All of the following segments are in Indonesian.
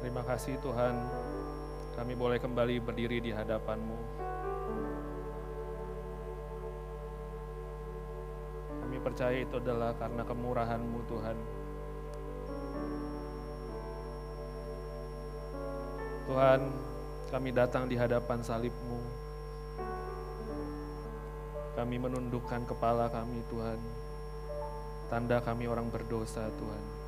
Terima kasih Tuhan, kami boleh kembali berdiri di hadapan-Mu. Kami percaya itu adalah karena kemurahan-Mu Tuhan. Tuhan, kami datang di hadapan salib-Mu. Kami menundukkan kepala kami Tuhan. Tanda kami orang berdosa Tuhan.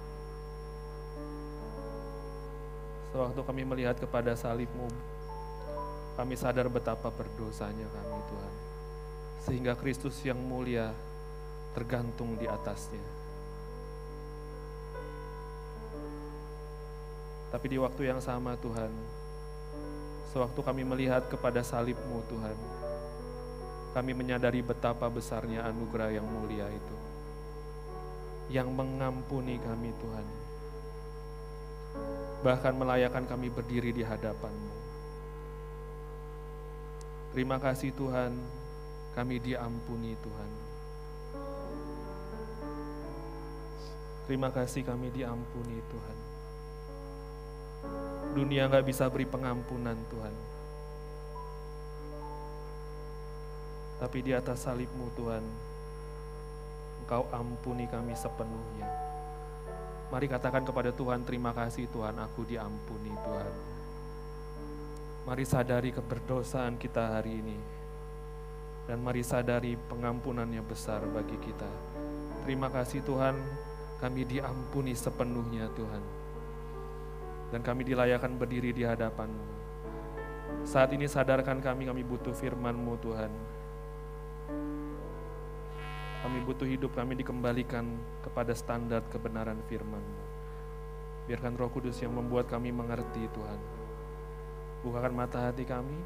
Sewaktu kami melihat kepada salib-Mu, kami sadar betapa berdosanya kami Tuhan. Sehingga Kristus yang mulia tergantung di atasnya. Tapi di waktu yang sama Tuhan, sewaktu kami melihat kepada salib-Mu Tuhan, kami menyadari betapa besarnya anugerah yang mulia itu. Yang mengampuni kami Tuhan. Bahkan melayakan kami berdiri di hadapan-Mu. Terima kasih Tuhan, kami diampuni Tuhan. Terima kasih kami diampuni Tuhan. Dunia nggak bisa beri pengampunan Tuhan. Tapi di atas salibmu Tuhan, Engkau ampuni kami sepenuhnya. Mari katakan kepada Tuhan, terima kasih Tuhan, aku diampuni Tuhan. Mari sadari keberdosaan kita hari ini. Dan mari sadari pengampunannya besar bagi kita. Terima kasih Tuhan, kami diampuni sepenuhnya Tuhan. Dan kami dilayakan berdiri di hadapan-Mu. Saat ini sadarkan kami, kami butuh firman-Mu Tuhan. Kami butuh hidup kami dikembalikan kepada standar kebenaran firman-Mu. Biarkan roh kudus yang membuat kami mengerti Tuhan. Bukakan mata hati kami,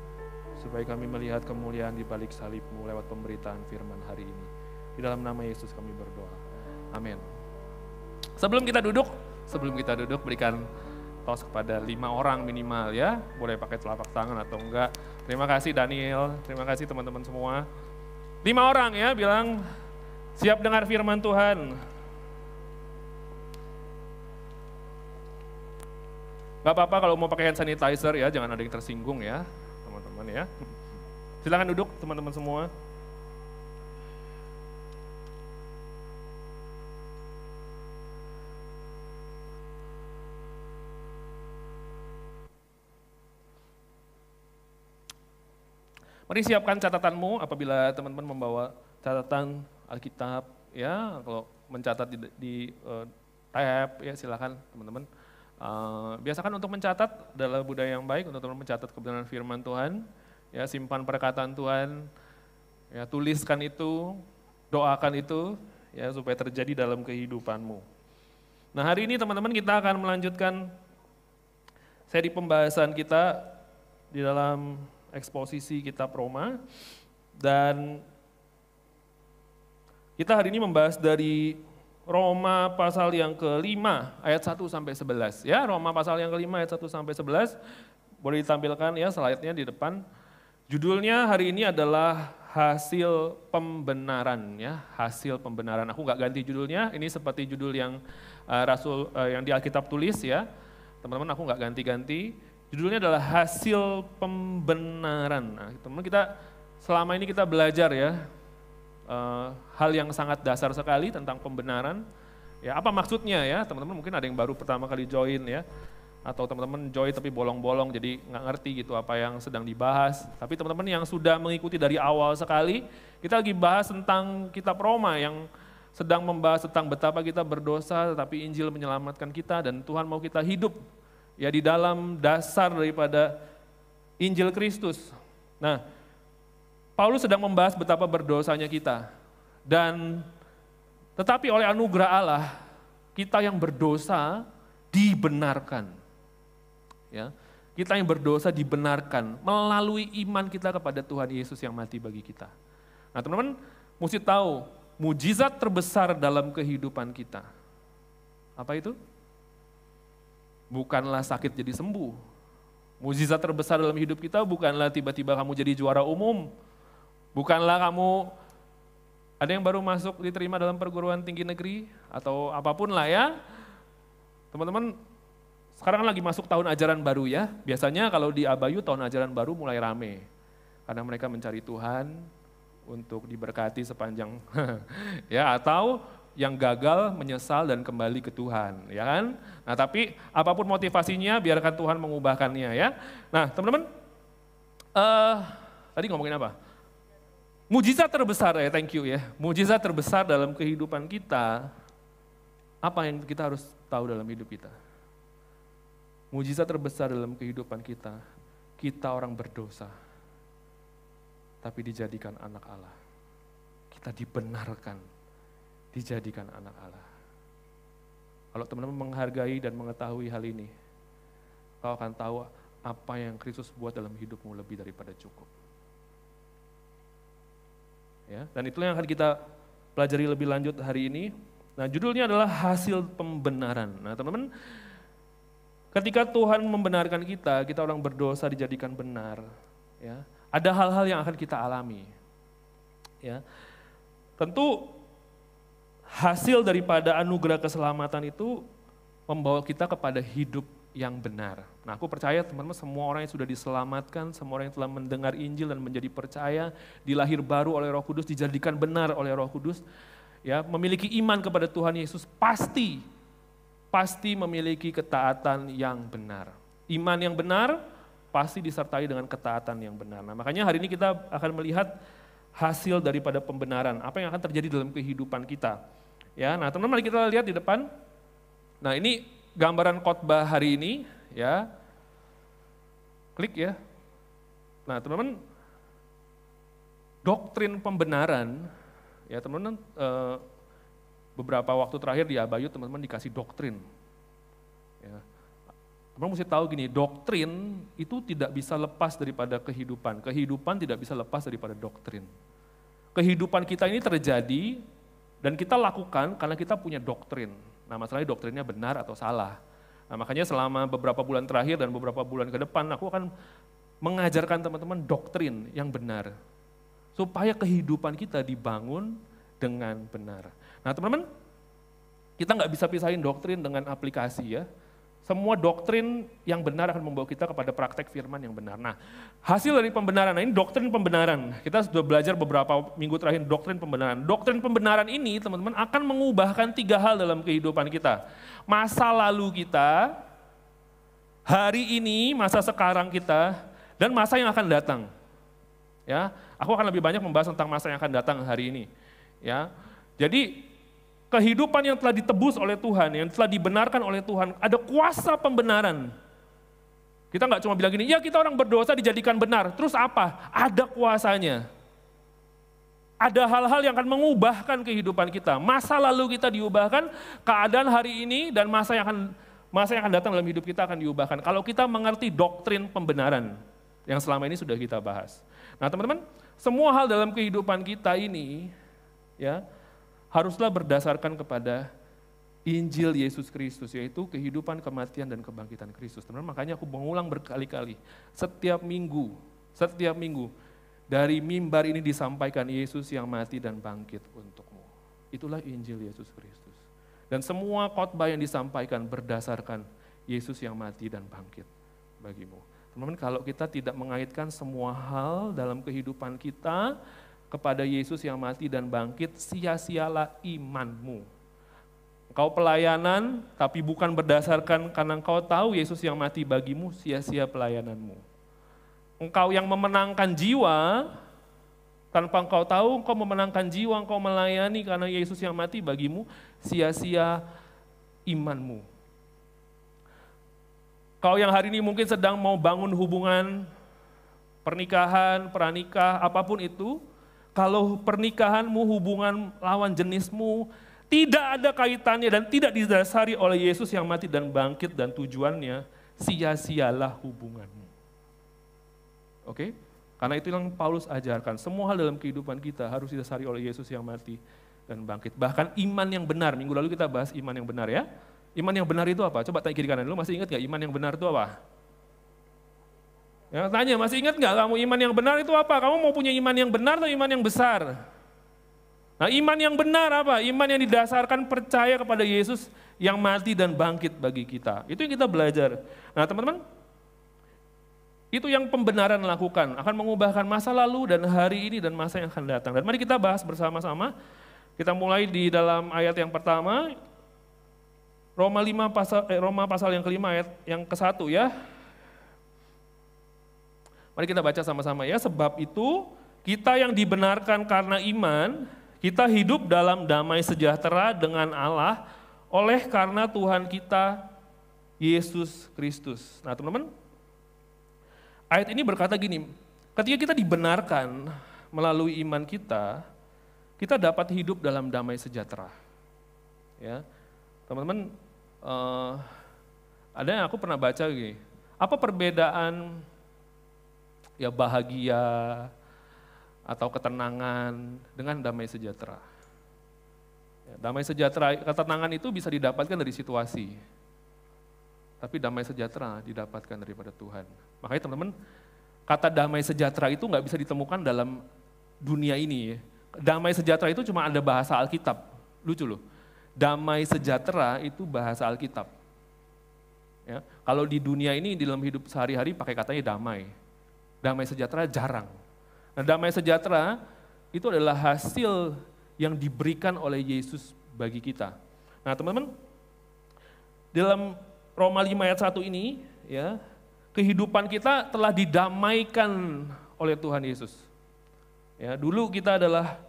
supaya kami melihat kemuliaan di balik salib-Mu lewat pemberitaan firman hari ini. Di dalam nama Yesus kami berdoa. Amin. Sebelum kita duduk, sebelum kita duduk berikan tos kepada lima orang minimal ya. Boleh pakai telapak tangan atau enggak. Terima kasih Daniel, terima kasih teman-teman semua. Lima orang ya bilang siap dengar firman Tuhan. Gak apa-apa kalau mau pakai hand sanitizer ya, jangan ada yang tersinggung ya teman-teman ya. Silakan duduk teman-teman semua. Mari siapkan catatanmu apabila teman-teman membawa catatan Alkitab ya kalau mencatat di, di uh, tab ya silakan teman-teman. Uh, biasakan untuk mencatat adalah budaya yang baik untuk teman mencatat kebenaran firman Tuhan, ya simpan perkataan Tuhan, ya tuliskan itu, doakan itu ya supaya terjadi dalam kehidupanmu. Nah hari ini teman-teman kita akan melanjutkan seri pembahasan kita di dalam eksposisi kitab Roma dan kita hari ini membahas dari Roma pasal yang kelima ayat 1 sampai 11 ya Roma pasal yang kelima ayat 1 sampai 11 boleh ditampilkan ya slide-nya di depan. Judulnya hari ini adalah hasil pembenaran ya. Hasil pembenaran. Aku nggak ganti judulnya. Ini seperti judul yang uh, rasul uh, yang di Alkitab tulis ya. Teman-teman aku nggak ganti-ganti. Judulnya adalah hasil pembenaran. Nah, teman kita selama ini kita belajar ya uh, hal yang sangat dasar sekali tentang pembenaran. Ya, apa maksudnya ya? Teman-teman mungkin ada yang baru pertama kali join ya atau teman-teman join tapi bolong-bolong jadi nggak ngerti gitu apa yang sedang dibahas. Tapi teman-teman yang sudah mengikuti dari awal sekali, kita lagi bahas tentang kitab Roma yang sedang membahas tentang betapa kita berdosa tetapi Injil menyelamatkan kita dan Tuhan mau kita hidup ya di dalam dasar daripada Injil Kristus. Nah, Paulus sedang membahas betapa berdosanya kita. Dan tetapi oleh anugerah Allah, kita yang berdosa dibenarkan. Ya, kita yang berdosa dibenarkan melalui iman kita kepada Tuhan Yesus yang mati bagi kita. Nah, teman-teman mesti tahu mujizat terbesar dalam kehidupan kita. Apa itu? bukanlah sakit jadi sembuh. Mujizat terbesar dalam hidup kita bukanlah tiba-tiba kamu jadi juara umum. Bukanlah kamu ada yang baru masuk diterima dalam perguruan tinggi negeri atau apa pun lah ya. Teman-teman, sekarang lagi masuk tahun ajaran baru ya. Biasanya kalau di Abayu tahun ajaran baru mulai rame. Karena mereka mencari Tuhan untuk diberkati sepanjang ya atau yang gagal menyesal dan kembali ke Tuhan, ya kan? Nah, tapi apa pun motivasinya biarkan Tuhan mengubahkannya ya. Nah, teman-teman uh, tadi ngomongin apa? Mujizat terbesar ya, thank you ya. Mujizat terbesar dalam kehidupan kita apa yang kita harus tahu dalam hidup kita? Mujizat terbesar dalam kehidupan kita, kita orang berdosa, tapi dijadikan anak Allah. Kita dibenarkan, dijadikan anak Allah. Kalau teman-teman menghargai dan mengetahui hal ini, kau akan tahu apa yang Kristus buat dalam hidupmu lebih daripada cukup. Ya, dan itulah yang akan kita pelajari lebih lanjut hari ini. Nah, judulnya adalah hasil pembenaran. Nah, teman-teman, Ketika Tuhan membenarkan kita, kita orang berdosa dijadikan benar. Ya, ada hal-hal yang akan kita alami. Ya, tentu hasil daripada anugerah keselamatan itu membawa kita kepada hidup yang benar. Nah, aku percaya teman-teman semua orang yang sudah diselamatkan, semua orang yang telah mendengar Injil dan menjadi percaya, dilahir baru oleh Roh Kudus, dijadikan benar oleh Roh Kudus, ya, memiliki iman kepada Tuhan Yesus pasti pasti memiliki ketaatan yang benar. Iman yang benar pasti disertai dengan ketaatan yang benar. Nah, makanya hari ini kita akan melihat hasil daripada pembenaran, apa yang akan terjadi dalam kehidupan kita. Ya, nah teman-teman mari kita lihat di depan. Nah, ini gambaran khotbah hari ini, ya. Klik ya. Nah, teman-teman doktrin pembenaran ya teman-teman eh, beberapa waktu terakhir di Abayu teman-teman dikasih doktrin. Ya. Teman mesti tahu gini, doktrin itu tidak bisa lepas daripada kehidupan. Kehidupan tidak bisa lepas daripada doktrin. Kehidupan kita ini terjadi dan kita lakukan karena kita punya doktrin. Nah masalahnya doktrinnya benar atau salah. Nah makanya selama beberapa bulan terakhir dan beberapa bulan ke depan aku akan mengajarkan teman-teman doktrin yang benar. Supaya kehidupan kita dibangun dengan benar. Nah teman-teman, kita nggak bisa pisahin doktrin dengan aplikasi ya. Semua doktrin yang benar akan membawa kita kepada praktek firman yang benar. Nah, hasil dari pembenaran, nah ini doktrin pembenaran. Kita sudah belajar beberapa minggu terakhir doktrin pembenaran. Doktrin pembenaran ini teman-teman akan mengubahkan tiga hal dalam kehidupan kita. Masa lalu kita, hari ini, masa sekarang kita, dan masa yang akan datang. Ya, aku akan lebih banyak membahas tentang masa yang akan datang hari ini. Ya, jadi kehidupan yang telah ditebus oleh Tuhan, yang telah dibenarkan oleh Tuhan, ada kuasa pembenaran. Kita nggak cuma bilang gini, ya kita orang berdosa dijadikan benar, terus apa? Ada kuasanya. Ada hal-hal yang akan mengubahkan kehidupan kita. Masa lalu kita diubahkan, keadaan hari ini dan masa yang akan masa yang akan datang dalam hidup kita akan diubahkan. Kalau kita mengerti doktrin pembenaran yang selama ini sudah kita bahas. Nah teman-teman, semua hal dalam kehidupan kita ini, ya haruslah berdasarkan kepada Injil Yesus Kristus, yaitu kehidupan, kematian, dan kebangkitan Kristus. Teman, makanya aku mengulang berkali-kali, setiap minggu, setiap minggu, dari mimbar ini disampaikan Yesus yang mati dan bangkit untukmu. Itulah Injil Yesus Kristus. Dan semua khotbah yang disampaikan berdasarkan Yesus yang mati dan bangkit bagimu. Teman-teman, kalau kita tidak mengaitkan semua hal dalam kehidupan kita kepada Yesus yang mati dan bangkit, sia-sialah imanmu. Engkau pelayanan, tapi bukan berdasarkan karena engkau tahu Yesus yang mati bagimu, sia-sia pelayananmu. Engkau yang memenangkan jiwa, tanpa engkau tahu engkau memenangkan jiwa, engkau melayani karena Yesus yang mati bagimu, sia-sia imanmu. Kau yang hari ini mungkin sedang mau bangun hubungan pernikahan, pranikah, apa pun itu, kalau pernikahanmu, hubungan lawan jenismu, tidak ada kaitannya dan tidak didasari oleh Yesus yang mati dan bangkit dan tujuannya, sia-sialah hubunganmu. Oke? Karena itu yang Paulus ajarkan. Semua hal dalam kehidupan kita harus didasari oleh Yesus yang mati dan bangkit. Bahkan iman yang benar. Minggu lalu kita bahas iman yang benar ya. Iman yang benar itu apa? Coba tanya kiri kanan. Lu masih ingat gak iman yang benar itu apa? Ya, tanya, masih ingat nggak kamu iman yang benar itu apa? Kamu mau punya iman yang benar atau iman yang besar? Nah iman yang benar apa? Iman yang didasarkan percaya kepada Yesus yang mati dan bangkit bagi kita. Itu yang kita belajar. Nah teman-teman, itu yang pembenaran lakukan, akan mengubahkan masa lalu dan hari ini dan masa yang akan datang. Dan mari kita bahas bersama-sama. Kita mulai di dalam ayat yang pertama, Roma 5 pasal eh, Roma pasal yang kelima ayat yang ke satu ya. Mari kita baca sama-sama ya. Sebab itu kita yang dibenarkan karena iman kita hidup dalam damai sejahtera dengan Allah oleh karena Tuhan kita Yesus Kristus. Nah teman-teman, ayat ini berkata gini, ketika kita dibenarkan melalui iman kita, kita dapat hidup dalam damai sejahtera. Ya, teman-teman, uh, ada yang aku pernah baca gini, apa perbedaan ya bahagia, atau ketenangan dengan damai sejahtera. Ya, damai sejahtera, ketenangan itu bisa didapatkan dari situasi. Tapi damai sejahtera didapatkan daripada Tuhan. Makanya teman-teman, kata damai sejahtera itu nggak bisa ditemukan dalam dunia ini. Damai sejahtera itu cuma ada bahasa Alkitab. Lucu loh. Damai sejahtera itu bahasa Alkitab. Ya, kalau di dunia ini dalam hidup sehari-hari pakai katanya damai. Damai sejahtera jarang. Nah damai sejahtera itu adalah hasil yang diberikan oleh Yesus bagi kita. Nah teman-teman, dalam Roma 5 ayat 1 ini, ya kehidupan kita telah didamaikan oleh Tuhan Yesus. Ya, dulu kita adalah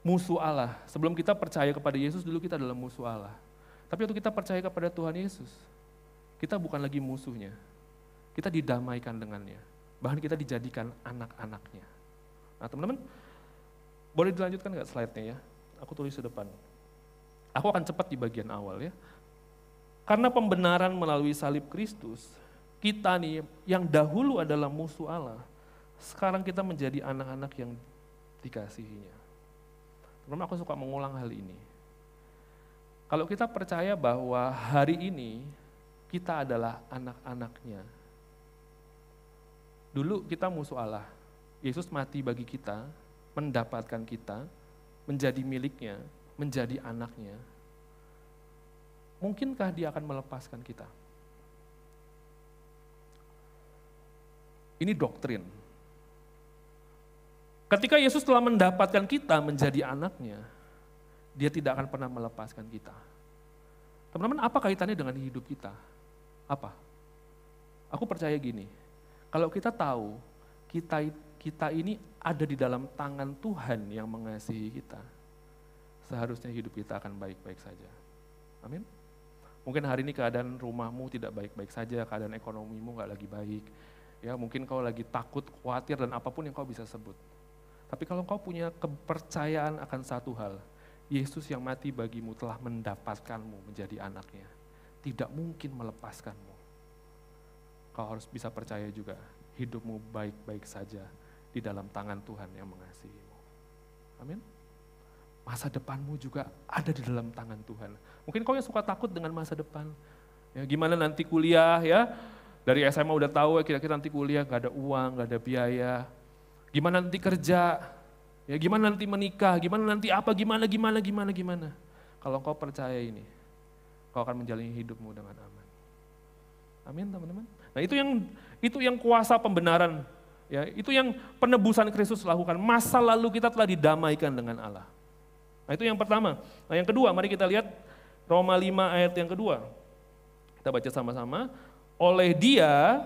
musuh Allah. Sebelum kita percaya kepada Yesus, dulu kita adalah musuh Allah. Tapi waktu kita percaya kepada Tuhan Yesus, kita bukan lagi musuhnya. Kita didamaikan dengannya. Bahkan kita dijadikan anak-anaknya. Nah teman-teman, boleh dilanjutkan nggak slide-nya ya? Aku tulis di depan. Aku akan cepat di bagian awal ya. Karena pembenaran melalui salib Kristus, kita nih yang dahulu adalah musuh Allah, sekarang kita menjadi anak-anak yang dikasihinya. Teman-teman aku suka mengulang hal ini. Kalau kita percaya bahwa hari ini kita adalah anak-anaknya. Dulu kita musuh Allah, Yesus mati bagi kita, mendapatkan kita, menjadi miliknya, menjadi anaknya. Mungkinkah dia akan melepaskan kita? Ini doktrin. Ketika Yesus telah mendapatkan kita menjadi anaknya, dia tidak akan pernah melepaskan kita. Teman-teman, apa kaitannya dengan hidup kita? Apa? Aku percaya gini, kalau kita tahu kita kita ini ada di dalam tangan Tuhan yang mengasihi kita, seharusnya hidup kita akan baik-baik saja. Amin. Mungkin hari ini keadaan rumahmu tidak baik-baik saja, keadaan ekonomimu nggak lagi baik. Ya, mungkin kau lagi takut, khawatir dan apa pun yang kau bisa sebut. Tapi kalau kau punya kepercayaan akan satu hal, Yesus yang mati bagimu telah mendapatkanmu menjadi anaknya. Tidak mungkin melepaskanmu. Kau harus bisa percaya juga, hidupmu baik-baik saja di dalam tangan Tuhan yang mengasihimu. Amin. Masa depanmu juga ada di dalam tangan Tuhan. Mungkin kau yang suka takut dengan masa depan. Ya, gimana nanti kuliah ya, dari SMA udah tahu ya kira-kira nanti kuliah gak ada uang, gak ada biaya. Gimana nanti kerja, ya gimana nanti menikah, gimana nanti apa, gimana, gimana, gimana, gimana. Kalau kau percaya ini, kau akan menjalani hidupmu dengan aman. Amin teman-teman. Nah itu yang itu yang kuasa pembenaran Ya, itu yang penebusan Kristus lakukan. Masa lalu kita telah didamaikan dengan Allah. Nah, itu yang pertama. Nah, yang kedua, mari kita lihat Roma 5 ayat yang kedua. Kita baca sama-sama. Oleh dia,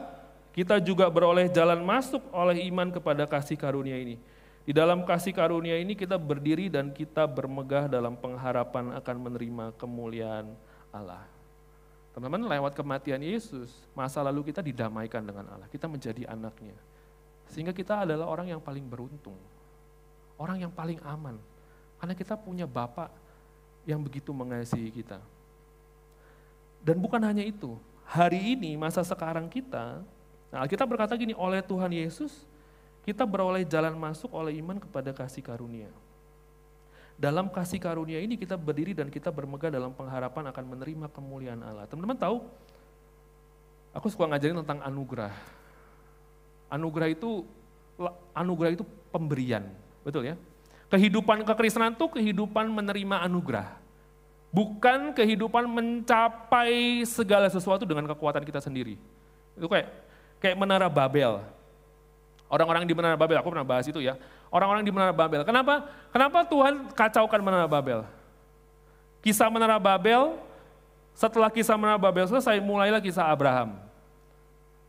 kita juga beroleh jalan masuk oleh iman kepada kasih karunia ini. Di dalam kasih karunia ini kita berdiri dan kita bermegah dalam pengharapan akan menerima kemuliaan Allah. Teman-teman, lewat kematian Yesus, masa lalu kita didamaikan dengan Allah. Kita menjadi anaknya. Sehingga kita adalah orang yang paling beruntung. Orang yang paling aman. Karena kita punya Bapak yang begitu mengasihi kita. Dan bukan hanya itu, hari ini masa sekarang kita, nah kita berkata gini, oleh Tuhan Yesus, kita beroleh jalan masuk oleh iman kepada kasih karunia. Dalam kasih karunia ini kita berdiri dan kita bermegah dalam pengharapan akan menerima kemuliaan Allah. Teman-teman tahu, aku suka ngajarin tentang anugerah. Anugerah itu anugerah itu pemberian, betul ya? Kehidupan kekristenan itu kehidupan menerima anugerah. Bukan kehidupan mencapai segala sesuatu dengan kekuatan kita sendiri. Itu kayak kayak menara Babel. Orang-orang di menara Babel, aku pernah bahas itu ya. Orang-orang di menara Babel. Kenapa? Kenapa Tuhan kacaukan menara Babel? Kisah menara Babel, setelah kisah menara Babel selesai, mulailah kisah Abraham.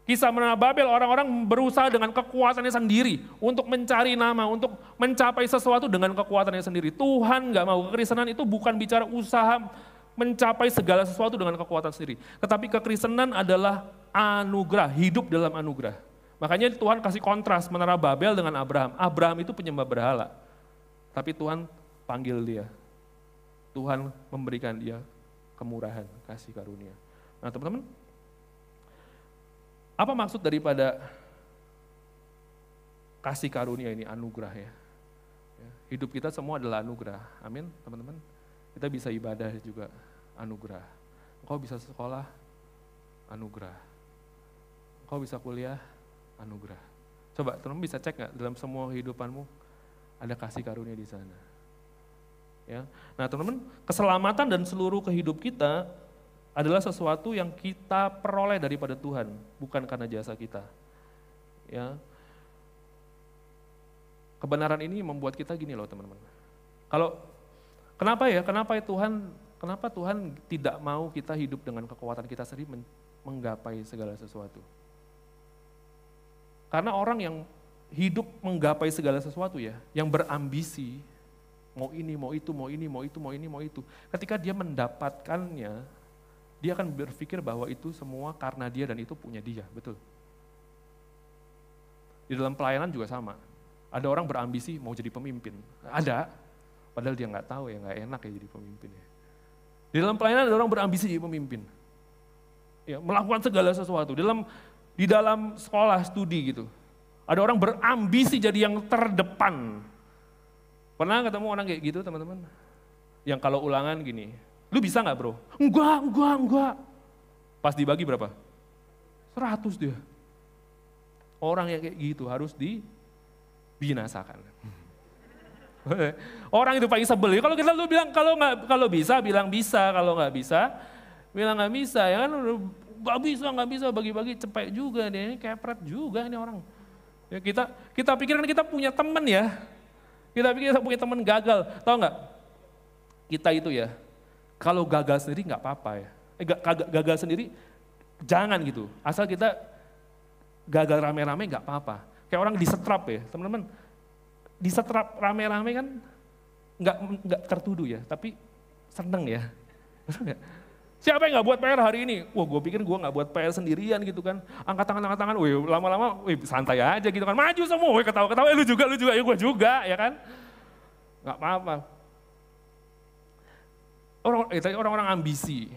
Kisah menara Babel, orang-orang berusaha dengan kekuatannya sendiri untuk mencari nama, untuk mencapai sesuatu dengan kekuatannya sendiri. Tuhan nggak mau, kekristenan itu bukan bicara usaha mencapai segala sesuatu dengan kekuatan sendiri. Tetapi kekristenan adalah anugerah, hidup dalam anugerah. Makanya Tuhan kasih kontras menara Babel dengan Abraham. Abraham itu penyembah berhala. Tapi Tuhan panggil dia. Tuhan memberikan dia kemurahan, kasih karunia. Nah teman-teman, apa maksud daripada kasih karunia ini anugerah ya? ya? Hidup kita semua adalah anugerah. Amin, teman-teman. Kita bisa ibadah juga anugerah. Engkau bisa sekolah, anugerah. Engkau bisa kuliah, anugerah. Coba teman-teman bisa cek nggak dalam semua kehidupanmu ada kasih karunia di sana. Ya. Nah teman-teman, keselamatan dan seluruh kehidup kita adalah sesuatu yang kita peroleh daripada Tuhan, bukan karena jasa kita. Ya. Kebenaran ini membuat kita gini loh teman-teman. Kalau kenapa ya? Kenapa ya Tuhan? Kenapa Tuhan tidak mau kita hidup dengan kekuatan kita sendiri menggapai segala sesuatu? Karena orang yang hidup menggapai segala sesuatu ya, yang berambisi, mau ini, mau itu, mau ini, mau itu, mau ini, mau itu. Ketika dia mendapatkannya, dia akan berpikir bahwa itu semua karena dia dan itu punya dia, betul. Di dalam pelayanan juga sama. Ada orang berambisi mau jadi pemimpin. Ada, padahal dia nggak tahu ya, nggak enak ya jadi pemimpin ya. Di dalam pelayanan ada orang berambisi jadi pemimpin. Ya, melakukan segala sesuatu. Di dalam di dalam sekolah studi gitu. Ada orang berambisi jadi yang terdepan. Pernah ketemu orang kayak gitu teman-teman? Yang kalau ulangan gini, Lu bisa nggak bro? Enggak, enggak, enggak. Pas dibagi berapa? 100 dia. Orang yang kayak gitu harus dibinasakan. Orang itu paling sebel. Kalau kita lu bilang kalau nggak kalau bisa bilang bisa, kalau nggak bisa bilang nggak bisa ya kan nggak bisa nggak bisa bagi-bagi cepet juga dia ini kepret juga ini orang. Ya kita kita pikirkan kita punya teman ya. Kita pikir kita punya teman gagal, tahu nggak? Kita itu ya kalau gagal sendiri nggak apa-apa ya. Eh, gagal sendiri jangan gitu. Asal kita gagal rame-rame nggak apa-apa. Kayak orang disetrap ya, teman-teman. Disetrap rame-rame kan nggak nggak tertuduh ya, tapi seneng ya. Siapa yang nggak buat PR hari ini? Wah, gue pikir gue nggak buat PR sendirian gitu kan. Angkat tangan, angkat tangan. Wih, lama-lama, wih santai aja gitu kan. Maju semua, wih ketawa-ketawa. Eh, lu juga, lu juga, ya gue juga, ya kan. Nggak apa-apa. Orang, eh, orang-orang ambisi,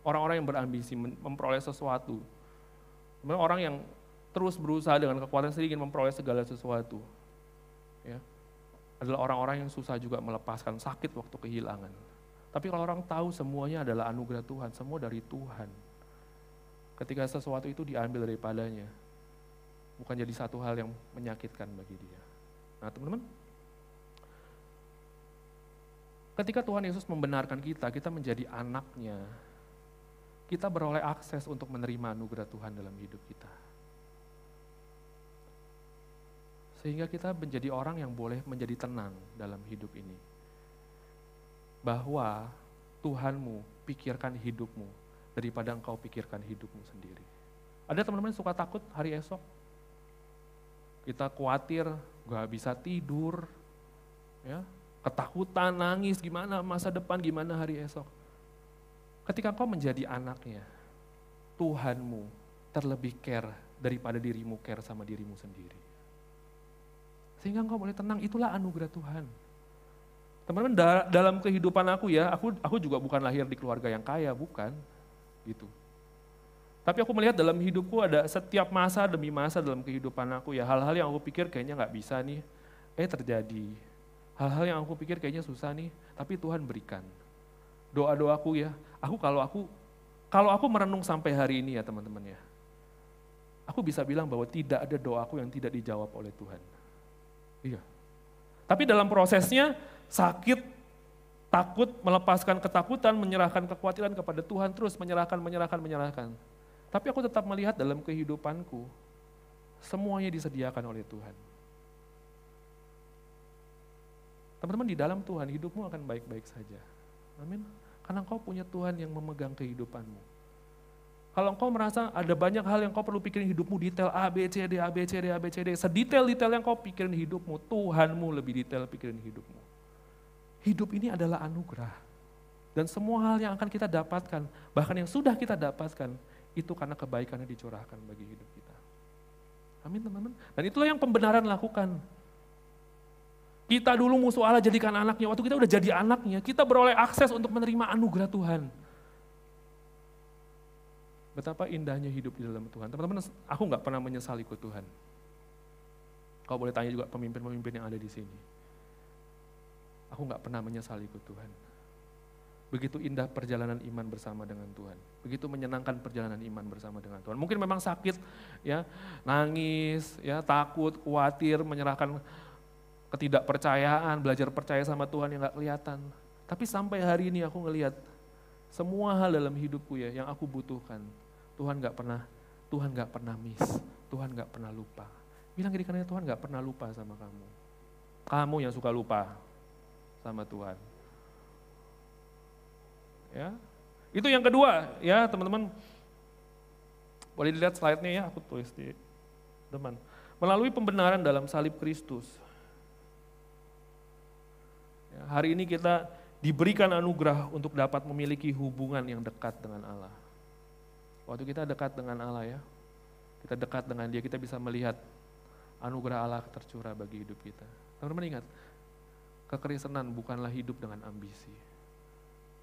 orang-orang yang berambisi memperoleh sesuatu. Orang yang terus berusaha dengan kekuatan sendiri ingin memperoleh segala sesuatu. Ya. Adalah orang-orang yang susah juga melepaskan sakit waktu kehilangan. Tapi kalau orang tahu semuanya adalah anugerah Tuhan, semua dari Tuhan. Ketika sesuatu itu diambil daripadanya, bukan jadi satu hal yang menyakitkan bagi dia. Nah teman-teman, Ketika Tuhan Yesus membenarkan kita, kita menjadi anaknya, kita beroleh akses untuk menerima anugerah Tuhan dalam hidup kita. Sehingga kita menjadi orang yang boleh menjadi tenang dalam hidup ini. Bahwa Tuhanmu pikirkan hidupmu daripada engkau pikirkan hidupmu sendiri. Ada teman-teman suka takut hari esok? Kita khawatir, gak bisa tidur, ya ketakutan, nangis, gimana masa depan, gimana hari esok. Ketika kau menjadi anaknya, Tuhanmu terlebih care daripada dirimu care sama dirimu sendiri. Sehingga engkau boleh tenang, itulah anugerah Tuhan. Teman-teman, dalam kehidupan aku ya, aku aku juga bukan lahir di keluarga yang kaya, bukan. Gitu. Tapi aku melihat dalam hidupku ada setiap masa demi masa dalam kehidupan aku ya, hal-hal yang aku pikir kayaknya nggak bisa nih, eh terjadi Hal-hal yang aku pikir kayaknya susah nih, tapi Tuhan berikan. Doa-doaku ya, aku kalau aku kalau aku merenung sampai hari ini ya teman-teman ya, aku bisa bilang bahwa tidak ada doaku yang tidak dijawab oleh Tuhan. Iya. Tapi dalam prosesnya sakit, takut, melepaskan ketakutan, menyerahkan kekhawatiran kepada Tuhan, terus menyerahkan, menyerahkan, menyerahkan. Tapi aku tetap melihat dalam kehidupanku, semuanya disediakan oleh Tuhan. Teman-teman di dalam Tuhan hidupmu akan baik-baik saja. Amin. Karena engkau punya Tuhan yang memegang kehidupanmu. Kalau engkau merasa ada banyak hal yang kau perlu pikirin hidupmu detail A, B, C, D, A, B, C, D, A, B, C, D. Sedetail-detail yang kau pikirin hidupmu, Tuhanmu lebih detail pikirin hidupmu. Hidup ini adalah anugerah. Dan semua hal yang akan kita dapatkan, bahkan yang sudah kita dapatkan, itu karena kebaikan yang dicurahkan bagi hidup kita. Amin teman-teman. Dan itulah yang pembenaran lakukan. Kita dulu musuh Allah jadikan anaknya, waktu kita udah jadi anaknya, kita beroleh akses untuk menerima anugerah Tuhan. Betapa indahnya hidup di dalam Tuhan. Teman-teman, aku nggak pernah menyesal ikut Tuhan. Kau boleh tanya juga pemimpin-pemimpin yang ada di sini. Aku nggak pernah menyesal ikut Tuhan. Begitu indah perjalanan iman bersama dengan Tuhan. Begitu menyenangkan perjalanan iman bersama dengan Tuhan. Mungkin memang sakit, ya, nangis, ya, takut, khawatir, menyerahkan ketidakpercayaan, belajar percaya sama Tuhan yang nggak kelihatan. Tapi sampai hari ini aku ngelihat semua hal dalam hidupku ya yang aku butuhkan, Tuhan gak pernah Tuhan gak pernah miss, Tuhan gak pernah lupa. Bilang gini karena Tuhan gak pernah lupa sama kamu. Kamu yang suka lupa sama Tuhan. Ya, itu yang kedua ya teman-teman. Boleh dilihat slide-nya ya, aku tulis di teman. Melalui pembenaran dalam salib Kristus. Ya, hari ini kita diberikan anugerah untuk dapat memiliki hubungan yang dekat dengan Allah. Waktu kita dekat dengan Allah ya, kita dekat dengan dia, kita bisa melihat anugerah Allah tercurah bagi hidup kita. Teman-teman ingat, kekristenan bukanlah hidup dengan ambisi.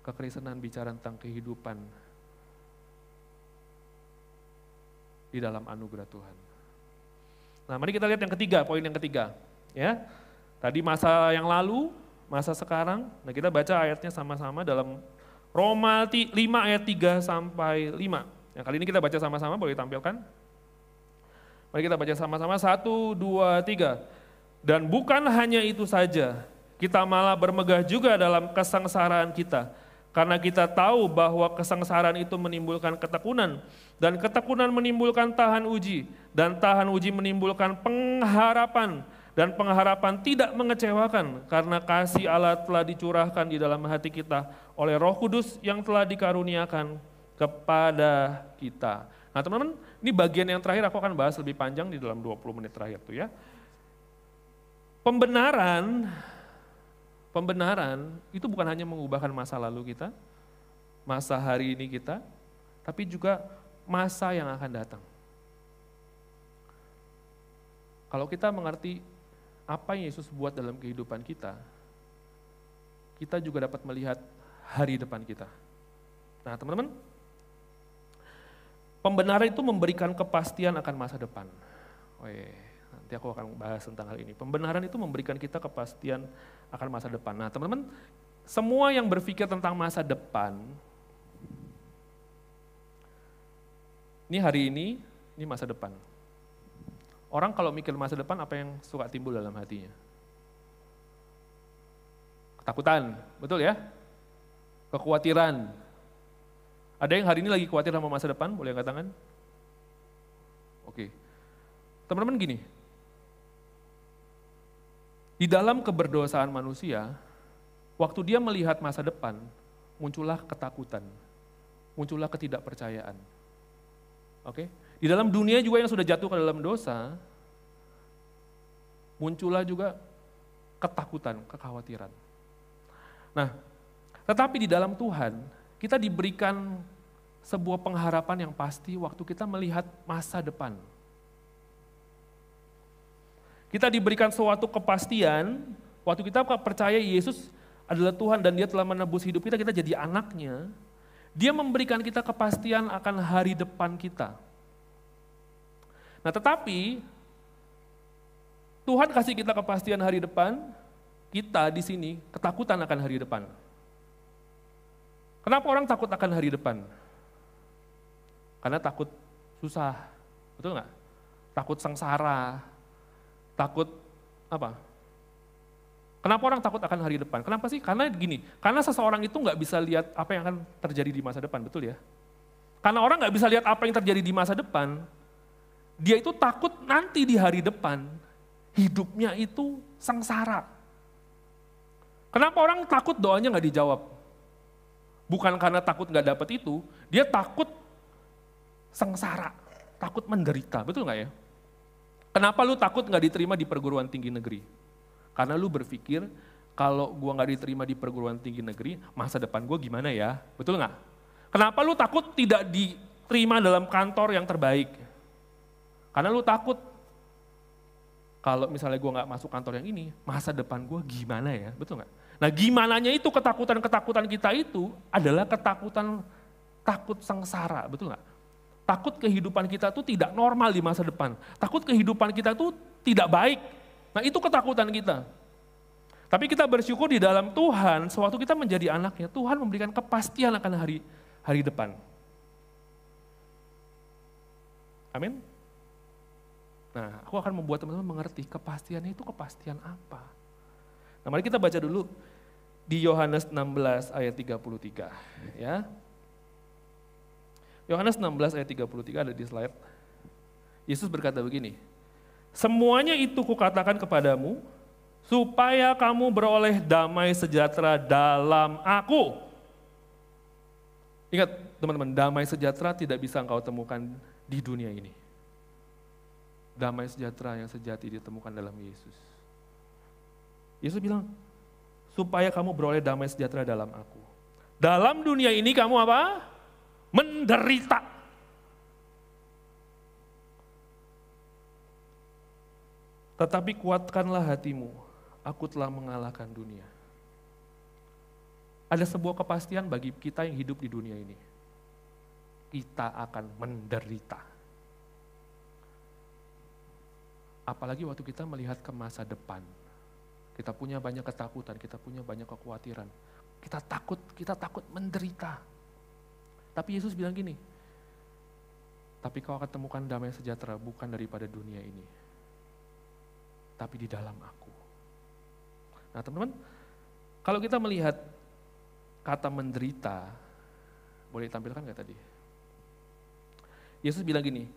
Kekristenan bicara tentang kehidupan di dalam anugerah Tuhan. Nah, mari kita lihat yang ketiga, poin yang ketiga. Ya, tadi masa yang lalu, masa sekarang, nah kita baca ayatnya sama-sama dalam Roma 5 ayat 3 sampai 5. Yang kali ini kita baca sama-sama, boleh tampilkan? Mari kita baca sama-sama, satu, dua, tiga. Dan bukan hanya itu saja, kita malah bermegah juga dalam kesengsaraan kita. Karena kita tahu bahwa kesengsaraan itu menimbulkan ketekunan, dan ketekunan menimbulkan tahan uji, dan tahan uji menimbulkan pengharapan, dan pengharapan tidak mengecewakan, karena kasih Allah telah dicurahkan di dalam hati kita oleh roh kudus yang telah dikaruniakan kepada kita. Nah teman-teman, ini bagian yang terakhir aku akan bahas lebih panjang di dalam 20 menit terakhir tuh ya. Pembenaran, pembenaran itu bukan hanya mengubahkan masa lalu kita, masa hari ini kita, tapi juga masa yang akan datang. Kalau kita mengerti apa yang Yesus buat dalam kehidupan kita, kita juga dapat melihat hari depan kita. Nah teman-teman, Pembenaran itu memberikan kepastian akan masa depan. Oh iya, nanti aku akan bahas tentang hal ini. Pembenaran itu memberikan kita kepastian akan masa depan. Nah teman-teman, semua yang berpikir tentang masa depan, ini hari ini, ini masa depan. Orang kalau mikir masa depan, apa yang suka timbul dalam hatinya? Ketakutan, betul ya? Kekhawatiran, ada yang hari ini lagi khawatir sama masa depan? Boleh angkat tangan? Oke. Teman-teman gini, di dalam keberdosaan manusia, waktu dia melihat masa depan, muncullah ketakutan, muncullah ketidakpercayaan. Oke? Di dalam dunia juga yang sudah jatuh ke dalam dosa, muncullah juga ketakutan, kekhawatiran. Nah, tetapi di dalam Tuhan, kita diberikan sebuah pengharapan yang pasti waktu kita melihat masa depan. Kita diberikan suatu kepastian, waktu kita percaya Yesus adalah Tuhan dan dia telah menebus hidup kita, kita jadi anaknya. Dia memberikan kita kepastian akan hari depan kita. Nah tetapi, Tuhan kasih kita kepastian hari depan, kita di sini ketakutan akan hari depan. Kenapa orang takut akan hari depan? Karena takut susah, betul nggak? Takut sengsara, takut apa? Kenapa orang takut akan hari depan? Kenapa sih? Karena gini, karena seseorang itu nggak bisa lihat apa yang akan terjadi di masa depan, betul ya? Karena orang nggak bisa lihat apa yang terjadi di masa depan, dia itu takut nanti di hari depan hidupnya itu sengsara. Kenapa orang takut doanya nggak dijawab? Bukan karena takut nggak dapat itu, dia takut sengsara, takut menderita, betul nggak ya? Kenapa lu takut nggak diterima di perguruan tinggi negeri? Karena lu berpikir kalau gua nggak diterima di perguruan tinggi negeri, masa depan gua gimana ya? Betul nggak? Kenapa lu takut tidak diterima dalam kantor yang terbaik? Karena lu takut kalau misalnya gua nggak masuk kantor yang ini, masa depan gua gimana ya? Betul nggak? Nah gimananya itu ketakutan-ketakutan kita itu adalah ketakutan takut sengsara, betul nggak? Takut kehidupan kita itu tidak normal di masa depan. Takut kehidupan kita itu tidak baik Nah itu ketakutan kita. Tapi kita bersyukur di dalam Tuhan, sewaktu kita menjadi anaknya, Tuhan memberikan kepastian akan hari hari depan. Amin. Nah, aku akan membuat teman-teman mengerti kepastiannya itu kepastian apa. Nah, mari kita baca dulu di Yohanes 16 ayat 33, ya. Yohanes 16 ayat 33 ada di slide. Yesus berkata begini, Semuanya itu kukatakan kepadamu, supaya kamu beroleh damai sejahtera dalam aku. Ingat teman-teman, damai sejahtera tidak bisa engkau temukan di dunia ini. Damai sejahtera yang sejati ditemukan dalam Yesus. Yesus bilang, supaya kamu beroleh damai sejahtera dalam aku. Dalam dunia ini kamu apa? Menderita. Tetapi kuatkanlah hatimu, aku telah mengalahkan dunia. Ada sebuah kepastian bagi kita yang hidup di dunia ini. Kita akan menderita. Apalagi waktu kita melihat ke masa depan. Kita punya banyak ketakutan, kita punya banyak kekhawatiran. Kita takut, kita takut menderita. Tapi Yesus bilang gini, tapi kau akan temukan damai sejahtera bukan daripada dunia ini tapi di dalam aku. Nah teman-teman, kalau kita melihat kata menderita, boleh ditampilkan nggak tadi? Yesus bilang gini,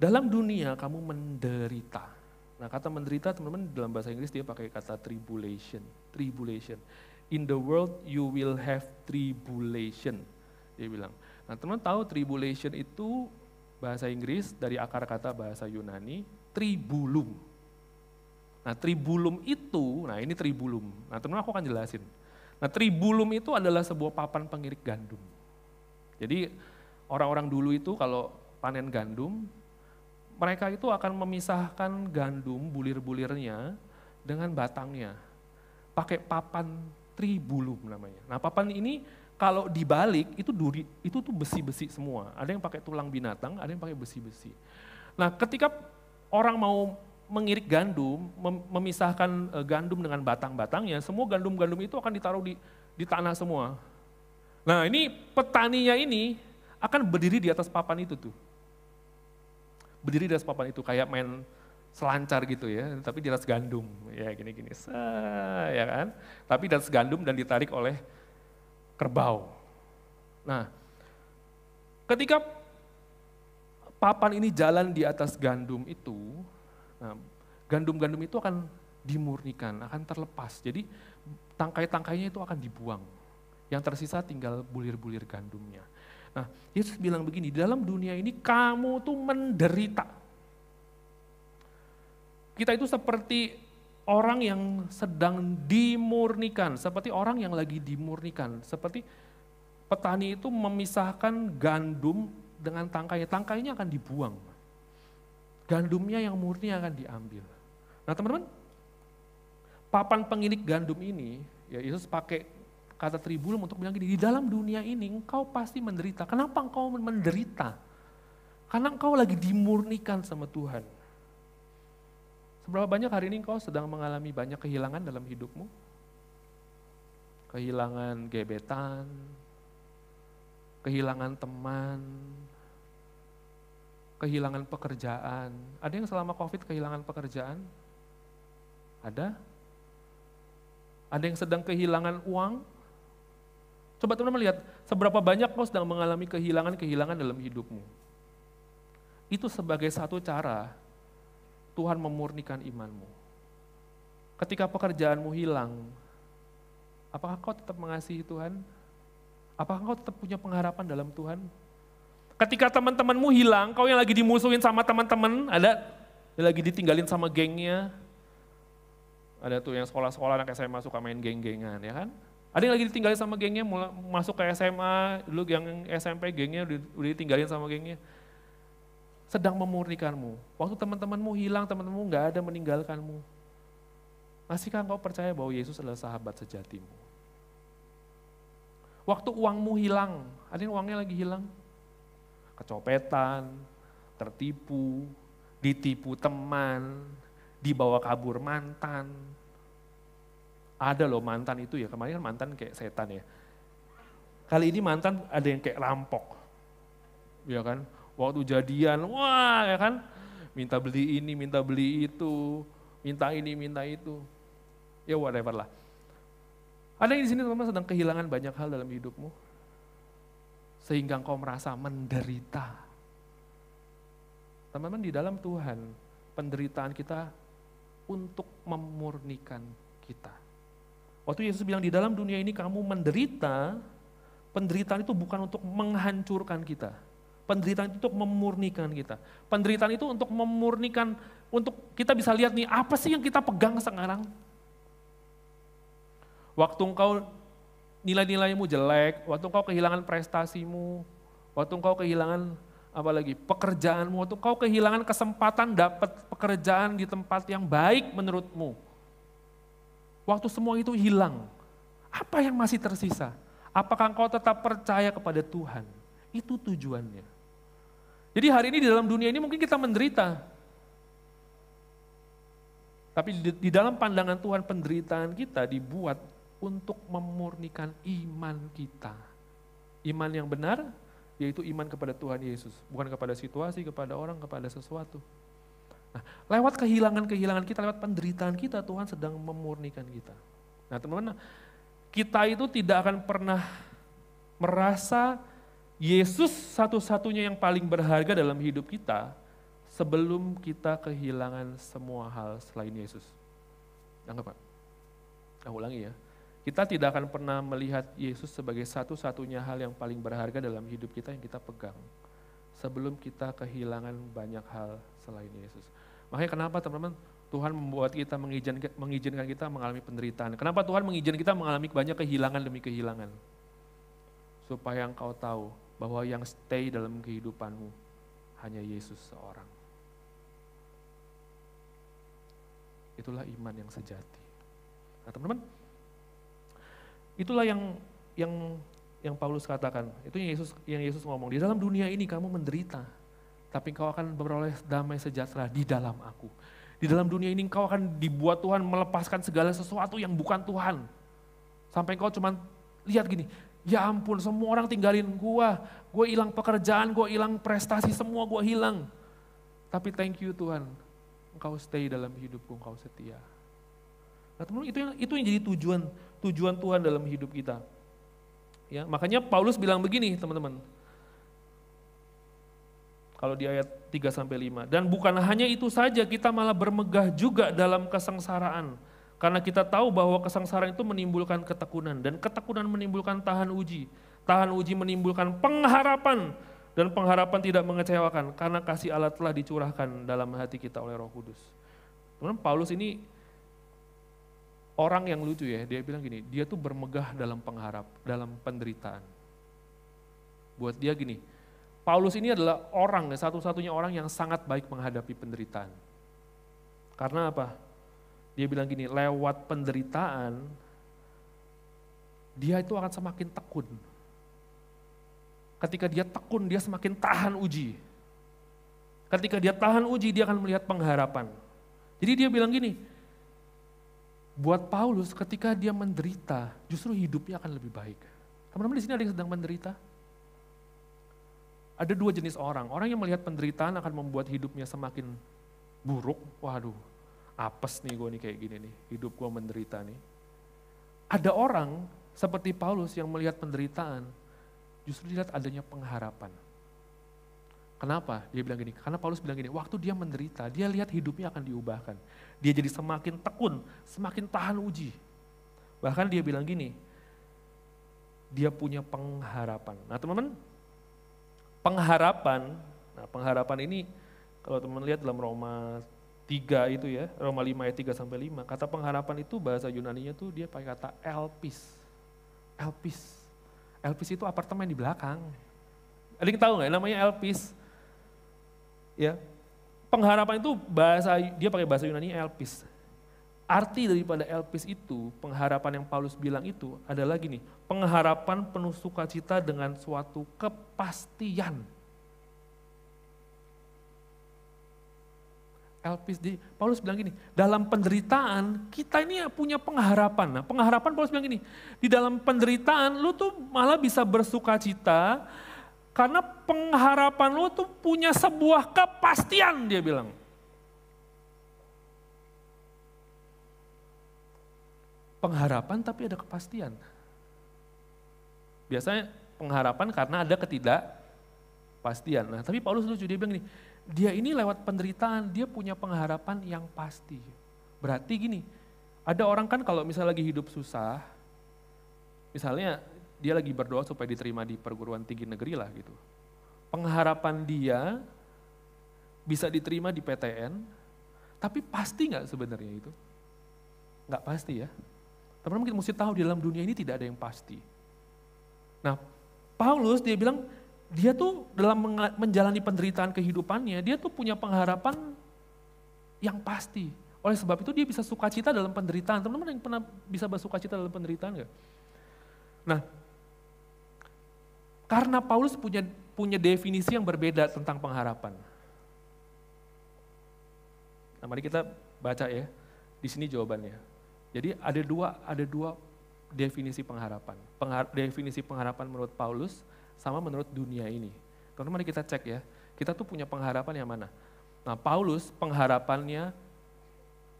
dalam dunia kamu menderita. Nah kata menderita teman-teman dalam bahasa Inggris dia pakai kata tribulation. Tribulation. In the world you will have tribulation. Dia bilang. Nah teman-teman tahu tribulation itu bahasa Inggris dari akar kata bahasa Yunani, tribulum. Nah tribulum itu, nah ini tribulum. Nah teman aku akan jelasin. Nah tribulum itu adalah sebuah papan pengirik gandum. Jadi orang-orang dulu itu kalau panen gandum, mereka itu akan memisahkan gandum bulir-bulirnya dengan batangnya. Pakai papan tribulum namanya. Nah papan ini kalau dibalik itu duri, itu tuh besi-besi semua. Ada yang pakai tulang binatang, ada yang pakai besi-besi. Nah ketika orang mau mengirik gandum, memisahkan eh, gandum dengan batang-batangnya, semua gandum-gandum itu akan ditaruh di, di tanah semua. Nah ini petaninya ini akan berdiri di atas papan itu tuh. Berdiri di atas papan itu kayak main selancar gitu ya, tapi di atas gandum, ya gini-gini, ya kan. Tapi di atas gandum dan ditarik oleh kerbau. Nah, ketika papan ini jalan di atas gandum itu, Nah, gandum-gandum itu akan dimurnikan, akan terlepas. Jadi tangkai-tangkainya itu akan dibuang. Yang tersisa tinggal bulir-bulir gandumnya. Nah, Yesus bilang begini, dalam dunia ini kamu tuh menderita. Kita itu seperti orang yang sedang dimurnikan, seperti orang yang lagi dimurnikan, seperti petani itu memisahkan gandum dengan tangkainya, tangkainya akan dibuang. Gandumnya yang murni akan diambil. Nah teman-teman, papan penginik gandum ini, ya Yesus pakai kata tribulum untuk bilang gini, di dalam dunia ini engkau pasti menderita. Kenapa engkau menderita? Karena engkau lagi dimurnikan sama Tuhan. Seberapa banyak hari ini engkau sedang mengalami banyak kehilangan dalam hidupmu? Kehilangan gebetan, kehilangan teman, kehilangan pekerjaan. Ada yang selama COVID kehilangan pekerjaan? Ada? Ada yang sedang kehilangan uang? Coba teman-teman lihat, seberapa banyak kau sedang mengalami kehilangan-kehilangan dalam hidupmu. Itu sebagai satu cara Tuhan memurnikan imanmu. Ketika pekerjaanmu hilang, apakah kau tetap mengasihi Tuhan? Apakah kau tetap punya pengharapan dalam Tuhan? Ketika teman-temanmu hilang, kau yang lagi dimusuhin sama teman-teman, ada yang lagi ditinggalin sama gengnya. Ada tuh yang sekolah-sekolah anak SMA suka main geng-gengan, ya kan? Ada yang lagi ditinggalin sama gengnya, masuk ke SMA, dulu yang SMP gengnya udah ditinggalin sama gengnya. Sedang memurnikanmu. Waktu teman-temanmu hilang, teman-temanmu nggak ada meninggalkanmu. Masihkah engkau percaya bahwa Yesus adalah sahabat sejatimu? Waktu uangmu hilang, ada yang uangnya lagi hilang? Kecopetan, tertipu, ditipu teman, dibawa kabur mantan. Ada loh mantan itu ya, kemarin kan mantan kayak setan ya. Kali ini mantan ada yang kayak rampok. Ya kan, waktu jadian, wah ya kan, minta beli ini, minta beli itu, minta ini, minta itu. Ya whatever lah. Ada yang di sini teman-teman sedang kehilangan banyak hal dalam hidupmu. Sehingga engkau merasa menderita. Teman-teman di dalam Tuhan, penderitaan kita untuk memurnikan kita. Waktu Yesus bilang di dalam dunia ini kamu menderita, penderitaan itu bukan untuk menghancurkan kita. Penderitaan itu untuk memurnikan kita. Penderitaan itu untuk memurnikan, untuk kita bisa lihat nih apa sih yang kita pegang sekarang. Waktu engkau nilai-nilaimu jelek, waktu engkau kehilangan prestasimu, waktu engkau kehilangan apalagi pekerjaanmu, waktu engkau kehilangan kesempatan dapat pekerjaan di tempat yang baik menurutmu. Waktu semua itu hilang, apa yang masih tersisa? Apakah engkau tetap percaya kepada Tuhan? Itu tujuannya. Jadi hari ini di dalam dunia ini mungkin kita menderita. Tapi di, di dalam pandangan Tuhan penderitaan kita dibuat untuk memurnikan iman kita. Iman yang benar yaitu iman kepada Tuhan Yesus, bukan kepada situasi, kepada orang, kepada sesuatu. Nah, lewat kehilangan-kehilangan kita, lewat penderitaan kita, Tuhan sedang memurnikan kita. Nah teman-teman, kita itu tidak akan pernah merasa Yesus satu-satunya yang paling berharga dalam hidup kita sebelum kita kehilangan semua hal selain Yesus. Anggap Pak? Nah, ulangi ya. Kita tidak akan pernah melihat Yesus sebagai satu-satunya hal yang paling berharga dalam hidup kita yang kita pegang. Sebelum kita kehilangan banyak hal selain Yesus. Makanya kenapa teman-teman Tuhan membuat kita mengizinkan kita mengalami penderitaan. Kenapa Tuhan mengizinkan kita mengalami banyak kehilangan demi kehilangan? Supaya engkau tahu bahwa yang stay dalam kehidupanmu hanya Yesus seorang. Itulah iman yang sejati. Nah teman-teman, Itulah yang yang yang Paulus katakan. Itu yang Yesus yang Yesus ngomong. Di dalam dunia ini kamu menderita, tapi kau akan beroleh damai sejahtera di dalam aku. Di dalam dunia ini kau akan dibuat Tuhan melepaskan segala sesuatu yang bukan Tuhan. Sampai kau cuman lihat gini, ya ampun semua orang tinggalin gua, gua hilang pekerjaan, gua hilang prestasi, semua gua hilang. Tapi thank you Tuhan, engkau stay dalam hidupku, engkau setia. Nah teman itu yang itu yang jadi tujuan tujuan Tuhan dalam hidup kita. Ya, makanya Paulus bilang begini, teman-teman. Kalau di ayat 3 sampai 5. Dan bukan hanya itu saja, kita malah bermegah juga dalam kesengsaraan. Karena kita tahu bahwa kesengsaraan itu menimbulkan ketekunan dan ketekunan menimbulkan tahan uji. Tahan uji menimbulkan pengharapan dan pengharapan tidak mengecewakan karena kasih Allah telah dicurahkan dalam hati kita oleh Roh Kudus. Teman Paulus ini orang yang lucu ya, dia bilang gini, dia tuh bermegah dalam pengharap, dalam penderitaan. Buat dia gini, Paulus ini adalah orang, satu-satunya orang yang sangat baik menghadapi penderitaan. Karena apa? Dia bilang gini, lewat penderitaan, dia itu akan semakin tekun. Ketika dia tekun, dia semakin tahan uji. Ketika dia tahan uji, dia akan melihat pengharapan. Jadi dia bilang gini, buat Paulus ketika dia menderita, justru hidupnya akan lebih baik. Teman-teman di sini ada yang sedang menderita? Ada dua jenis orang. Orang yang melihat penderitaan akan membuat hidupnya semakin buruk. Waduh, apes nih gue nih kayak gini nih. Hidup gue menderita nih. ada orang seperti Paulus yang melihat penderitaan, justru dilihat adanya pengharapan. Kenapa? Dia bilang gini, karena Paulus bilang gini, waktu dia menderita, dia lihat hidupnya akan diubahkan. Dia jadi semakin tekun, semakin tahan uji. Bahkan dia bilang gini, dia punya pengharapan. Nah teman-teman, pengharapan, nah pengharapan ini kalau teman lihat dalam Roma 3 itu ya, Roma 5 ayat 3 sampai 5, kata pengharapan itu bahasa Yunani-nya tuh dia pakai kata elpis. Elpis. Elpis itu apartemen di belakang. Ada yang tahu nggak namanya elpis? Ya. Pengharapan itu bahasa dia pakai bahasa Yunani elpis. Arti daripada elpis itu, pengharapan yang Paulus bilang itu adalah gini, pengharapan penuh sukacita dengan suatu kepastian. Elpis di Paulus bilang gini, dalam penderitaan kita ini punya pengharapan. Nah, pengharapan Paulus bilang gini, di dalam penderitaan lu tuh malah bisa bersukacita karena pengharapan lu tuh punya sebuah kepastian dia bilang. Pengharapan tapi ada kepastian. Biasanya pengharapan karena ada ketidakpastian. Nah, tapi Paulus lucu dia bilang gini, dia ini lewat penderitaan dia punya pengharapan yang pasti. Berarti gini, ada orang kan kalau misalnya lagi hidup susah, misalnya dia lagi berdoa supaya diterima di perguruan tinggi negeri lah gitu. Pengharapan dia bisa diterima di PTN, tapi pasti nggak sebenarnya itu? Nggak pasti ya. Teman-teman kita mesti tahu di dalam dunia ini tidak ada yang pasti. Nah, Paulus dia bilang dia tuh dalam menjalani penderitaan kehidupannya, dia tuh punya pengharapan yang pasti. Oleh sebab itu dia bisa sukacita dalam penderitaan. Teman-teman yang pernah bisa bersukacita dalam penderitaan nggak? Nah, karena Paulus punya punya definisi yang berbeda tentang pengharapan. Nah, mari kita baca ya. Di sini jawabannya. Jadi ada dua ada dua definisi pengharapan. Penghar, definisi pengharapan menurut Paulus sama menurut dunia ini. Teman-teman mari kita cek ya. Kita tuh punya pengharapan yang mana? Nah, Paulus pengharapannya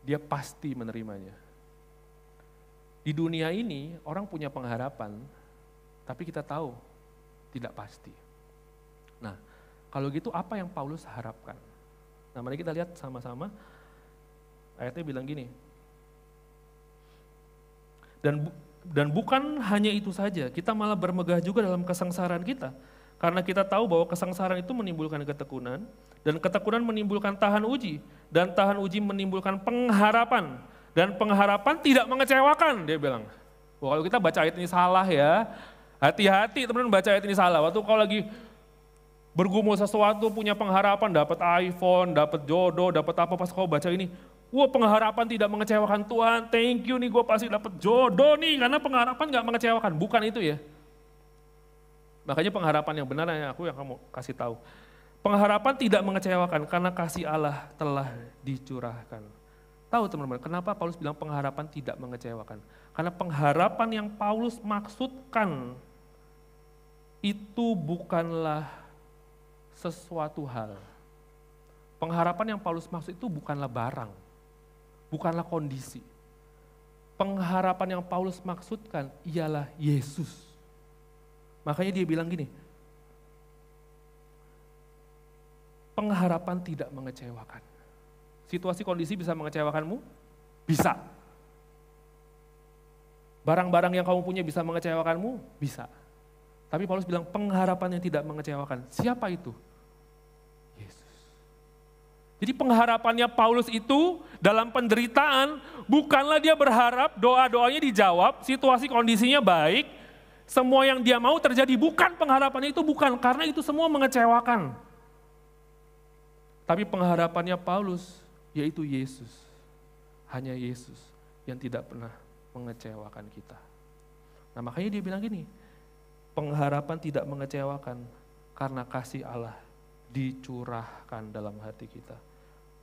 dia pasti menerimanya. Di dunia ini orang punya pengharapan, tapi kita tahu tidak pasti. Nah, kalau gitu apa yang Paulus harapkan? Nah, mari kita lihat sama-sama. Ayatnya bilang gini. Dan dan bukan hanya itu saja, kita malah bermegah juga dalam kesengsaraan kita. Karena kita tahu bahwa kesengsaraan itu menimbulkan ketekunan, dan ketekunan menimbulkan tahan uji, dan tahan uji menimbulkan pengharapan, dan pengharapan tidak mengecewakan, dia bilang. Wah, kalau kita baca ayat ini salah ya, Hati-hati teman-teman baca ayat ini salah. Waktu kau lagi bergumul sesuatu, punya pengharapan, dapat iPhone, dapat jodoh, dapat apa pas kau baca ini. Wah pengharapan tidak mengecewakan Tuhan, thank you nih gue pasti dapat jodoh nih, karena pengharapan gak mengecewakan. Bukan itu ya. Makanya pengharapan yang benar yang aku yang kamu kasih tahu. Pengharapan tidak mengecewakan karena kasih Allah telah dicurahkan. Tahu teman-teman, kenapa Paulus bilang pengharapan tidak mengecewakan? Karena pengharapan yang Paulus maksudkan itu bukanlah sesuatu hal. Pengharapan yang Paulus maksud itu bukanlah barang, bukanlah kondisi. Pengharapan yang Paulus maksudkan ialah Yesus. Makanya dia bilang gini, pengharapan tidak mengecewakan. Situasi kondisi bisa mengecewakanmu? Bisa. Barang-barang yang kamu punya bisa mengecewakanmu? Bisa. Tapi Paulus bilang pengharapan yang tidak mengecewakan. Siapa itu? Jadi pengharapannya Paulus itu dalam penderitaan bukanlah dia berharap doa-doanya dijawab, situasi kondisinya baik, semua yang dia mau terjadi. Bukan pengharapannya itu bukan, karena itu semua mengecewakan. Tapi pengharapannya Paulus yaitu Yesus. Hanya Yesus yang tidak pernah mengecewakan kita. Nah makanya dia bilang gini, pengharapan tidak mengecewakan karena kasih Allah dicurahkan dalam hati kita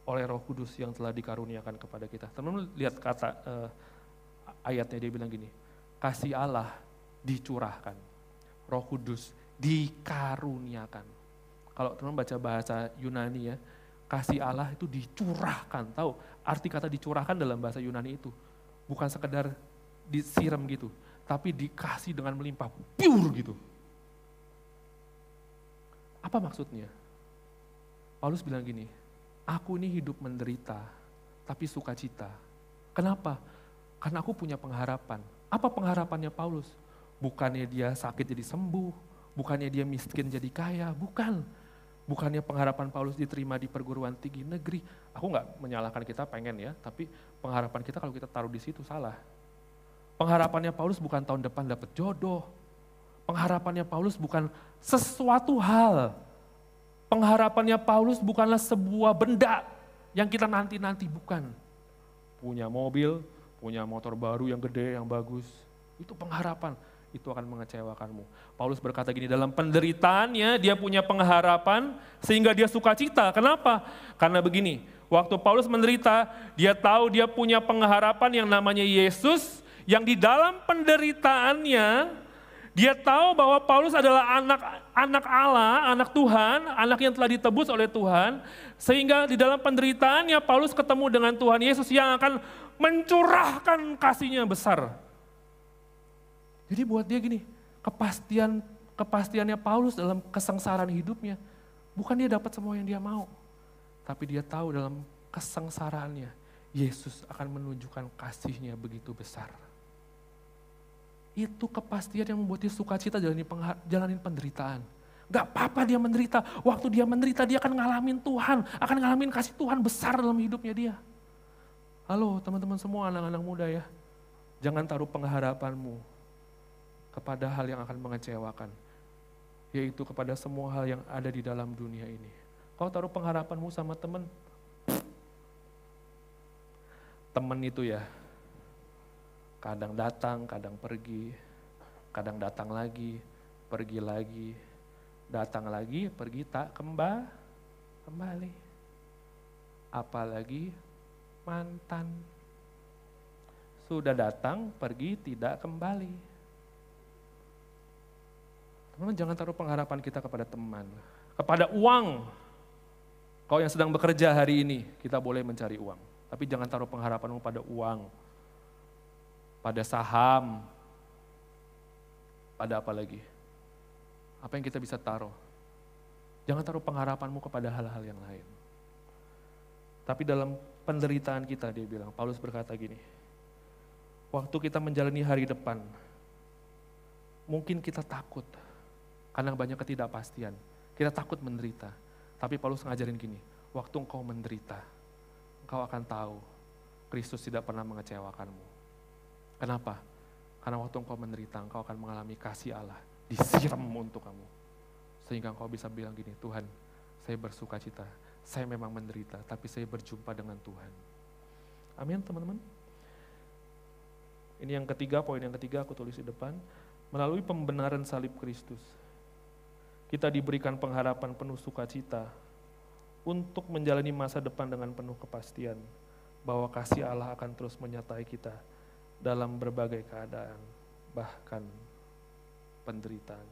oleh Roh Kudus yang telah dikaruniakan kepada kita. Teman-teman lihat kata uh, ayatnya dia bilang gini, kasih Allah dicurahkan, Roh Kudus dikaruniakan. Kalau teman baca bahasa Yunani ya, kasih Allah itu dicurahkan. Tahu arti kata dicurahkan dalam bahasa Yunani itu bukan sekedar disiram gitu, tapi dikasih dengan melimpah, pure gitu. Apa maksudnya? Paulus bilang gini, aku ini hidup menderita, tapi sukacita. Kenapa? Karena aku punya pengharapan. Apa pengharapannya Paulus? Bukannya dia sakit jadi sembuh, bukannya dia miskin jadi kaya, bukan. Bukannya pengharapan Paulus diterima di perguruan tinggi negeri. Aku nggak menyalahkan kita pengen ya, tapi pengharapan kita kalau kita taruh di situ salah. Pengharapannya Paulus bukan tahun depan dapat jodoh. Pengharapannya Paulus bukan sesuatu hal. Pengharapannya Paulus bukanlah sebuah benda yang kita nanti-nanti bukan. Punya mobil, punya motor baru yang gede, yang bagus. Itu pengharapan itu akan mengecewakanmu. Paulus berkata gini, dalam penderitaannya dia punya pengharapan sehingga dia sukacita. Kenapa? Karena begini, waktu Paulus menderita, dia tahu dia punya pengharapan yang namanya Yesus, yang di dalam penderitaannya, dia tahu bahwa Paulus adalah anak anak Allah, anak Tuhan, anak yang telah ditebus oleh Tuhan, sehingga di dalam penderitaannya Paulus ketemu dengan Tuhan Yesus yang akan mencurahkan kasihnya besar jadi buat dia gini, kepastian kepastiannya Paulus dalam kesengsaraan hidupnya, bukan dia dapat semua yang dia mau, tapi dia tahu dalam kesengsaraannya, Yesus akan menunjukkan kasihnya begitu besar. Itu kepastian yang membuat dia sukacita jalanin, jalanin penderitaan. Gak apa-apa dia menderita, waktu dia menderita dia akan ngalamin Tuhan, akan ngalamin kasih Tuhan besar dalam hidupnya dia. Halo teman-teman semua anak-anak muda ya, jangan taruh pengharapanmu kepada hal yang akan mengecewakan, yaitu kepada semua hal yang ada di dalam dunia ini. Kau taruh pengharapanmu sama teman, teman itu ya, kadang datang, kadang pergi, kadang datang lagi, pergi lagi, datang lagi, pergi tak kembali, kembali. Apalagi mantan. Sudah datang, pergi, tidak kembali Teman-teman jangan taruh pengharapan kita kepada teman, kepada uang. Kau yang sedang bekerja hari ini, kita boleh mencari uang. Tapi jangan taruh pengharapanmu pada uang, pada saham, pada apa lagi. Apa yang kita bisa taruh? Jangan taruh pengharapanmu kepada hal-hal yang lain. Tapi dalam penderitaan kita, dia bilang, Paulus berkata gini, waktu kita menjalani hari depan, mungkin kita takut, karena banyak ketidakpastian. Kita takut menderita. Tapi Paulus ngajarin gini, waktu engkau menderita, engkau akan tahu Kristus tidak pernah mengecewakanmu. Kenapa? Karena waktu engkau menderita, engkau akan mengalami kasih Allah, disiram untuk kamu. Sehingga engkau bisa bilang gini, Tuhan, saya bersuka cita, saya memang menderita, tapi saya berjumpa dengan Tuhan. Amin teman-teman. Ini yang ketiga, poin yang ketiga aku tulis di depan. Melalui pembenaran salib Kristus, kita diberikan pengharapan penuh sukacita untuk menjalani masa depan dengan penuh kepastian bahwa kasih Allah akan terus menyertai kita dalam berbagai keadaan, bahkan penderitaan.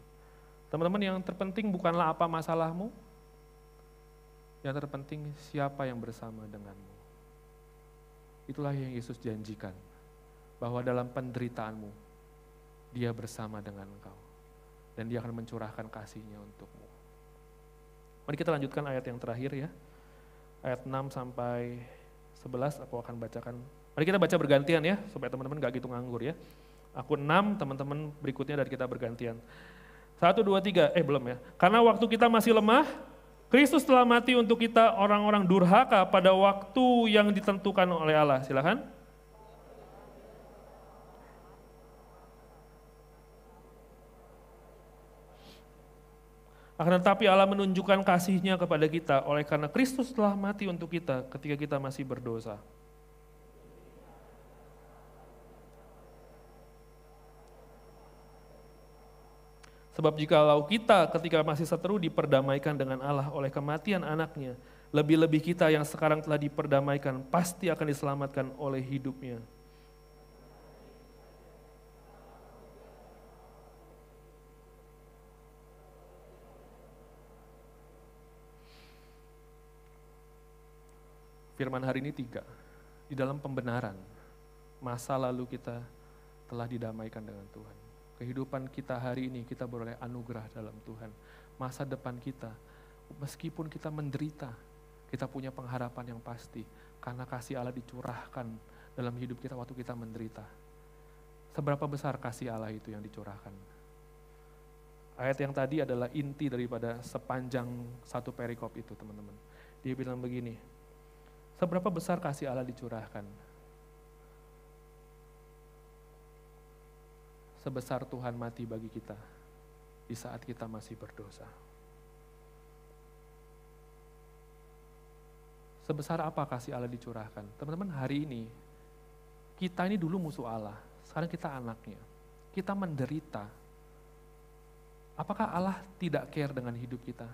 Teman-teman yang terpenting bukanlah apa masalahmu, yang terpenting siapa yang bersama denganmu. Itulah yang Yesus janjikan, bahwa dalam penderitaanmu, dia bersama dengan engkau dan dia akan mencurahkan kasihnya untukmu. Mari kita lanjutkan ayat yang terakhir ya. Ayat 6 sampai 11 aku akan bacakan. Mari kita baca bergantian ya, supaya teman-teman gak gitu nganggur ya. Aku 6, teman-teman berikutnya dari kita bergantian. Satu, dua, tiga, eh belum ya. Karena waktu kita masih lemah, Kristus telah mati untuk kita orang-orang durhaka pada waktu yang ditentukan oleh Allah. Silahkan. Akan tetapi Allah menunjukkan kasihnya kepada kita oleh karena Kristus telah mati untuk kita ketika kita masih berdosa. Sebab jikalau kita ketika masih seteru diperdamaikan dengan Allah oleh kematian anaknya, lebih-lebih kita yang sekarang telah diperdamaikan pasti akan diselamatkan oleh hidupnya. Firman hari ini tiga. Di dalam pembenaran, masa lalu kita telah didamaikan dengan Tuhan. Kehidupan kita hari ini kita beroleh anugerah dalam Tuhan. Masa depan kita, meskipun kita menderita, kita punya pengharapan yang pasti karena kasih Allah dicurahkan dalam hidup kita waktu kita menderita. Seberapa besar kasih Allah itu yang dicurahkan? Ayat yang tadi adalah inti daripada sepanjang satu perikop itu teman-teman. Dia bilang begini, seberapa besar kasih Allah dicurahkan? Sebesar Tuhan mati bagi kita di saat kita masih berdosa. Sebesar apa kasih Allah dicurahkan? Teman-teman hari ini, kita ini dulu musuh Allah, sekarang kita anaknya. Kita menderita. Apakah Allah tidak care dengan hidup kita?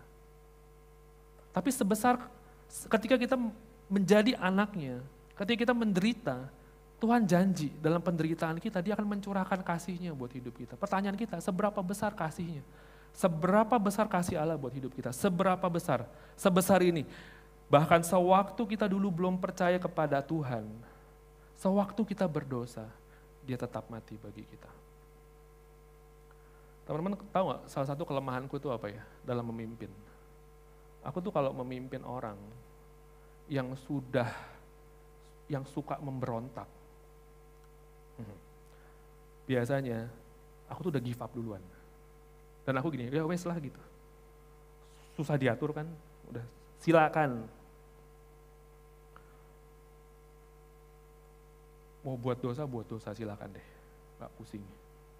Tapi sebesar ketika kita menjadi anaknya, ketika kita menderita, Tuhan janji dalam penderitaan kita, dia akan mencurahkan kasihnya buat hidup kita. Pertanyaan kita, seberapa besar kasihnya? Seberapa besar kasih Allah buat hidup kita? Seberapa besar? Sebesar ini. Bahkan sewaktu kita dulu belum percaya kepada Tuhan, sewaktu kita berdosa, dia tetap mati bagi kita. Teman-teman tahu gak salah satu kelemahanku itu apa ya dalam memimpin? Aku tuh kalau memimpin orang yang sudah, yang suka memberontak, biasanya aku tuh udah give up duluan. Dan aku gini, ya wes lah gitu. Susah diatur kan, udah silakan mau buat dosa, buat dosa silakan deh. Gak pusing.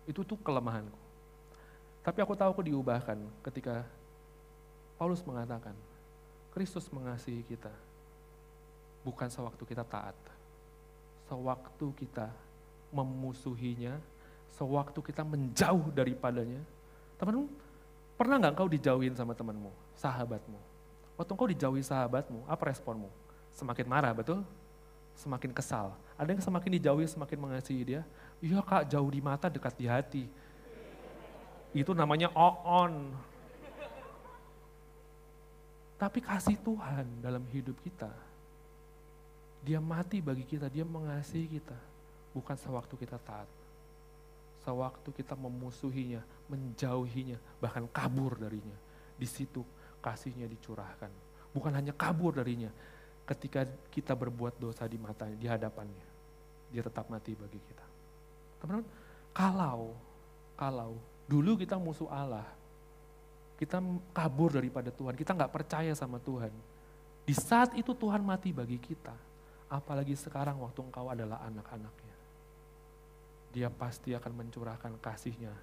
Itu tuh kelemahanku. Tapi aku tahu aku diubahkan ketika Paulus mengatakan, Kristus mengasihi kita. Bukan sewaktu kita taat. Sewaktu kita memusuhinya, sewaktu kita menjauh daripadanya. Teman-teman, pernah nggak kau dijauhin sama temanmu, sahabatmu? Waktu kau dijauhi sahabatmu, apa responmu? Semakin marah, betul? Semakin kesal ada yang semakin dijauhi semakin mengasihi dia. Iya kak, jauh di mata dekat di hati. Itu namanya on. Tapi kasih Tuhan dalam hidup kita. Dia mati bagi kita, dia mengasihi kita. Bukan sewaktu kita taat. Sewaktu kita memusuhinya, menjauhinya, bahkan kabur darinya. Di situ kasihnya dicurahkan. Bukan hanya kabur darinya, ketika kita berbuat dosa di matanya, di hadapannya dia tetap mati bagi kita. Teman-teman, kalau, kalau dulu kita musuh Allah, kita kabur daripada Tuhan, kita nggak percaya sama Tuhan. Di saat itu Tuhan mati bagi kita, apalagi sekarang waktu engkau adalah anak-anaknya. Dia pasti akan mencurahkan kasihnya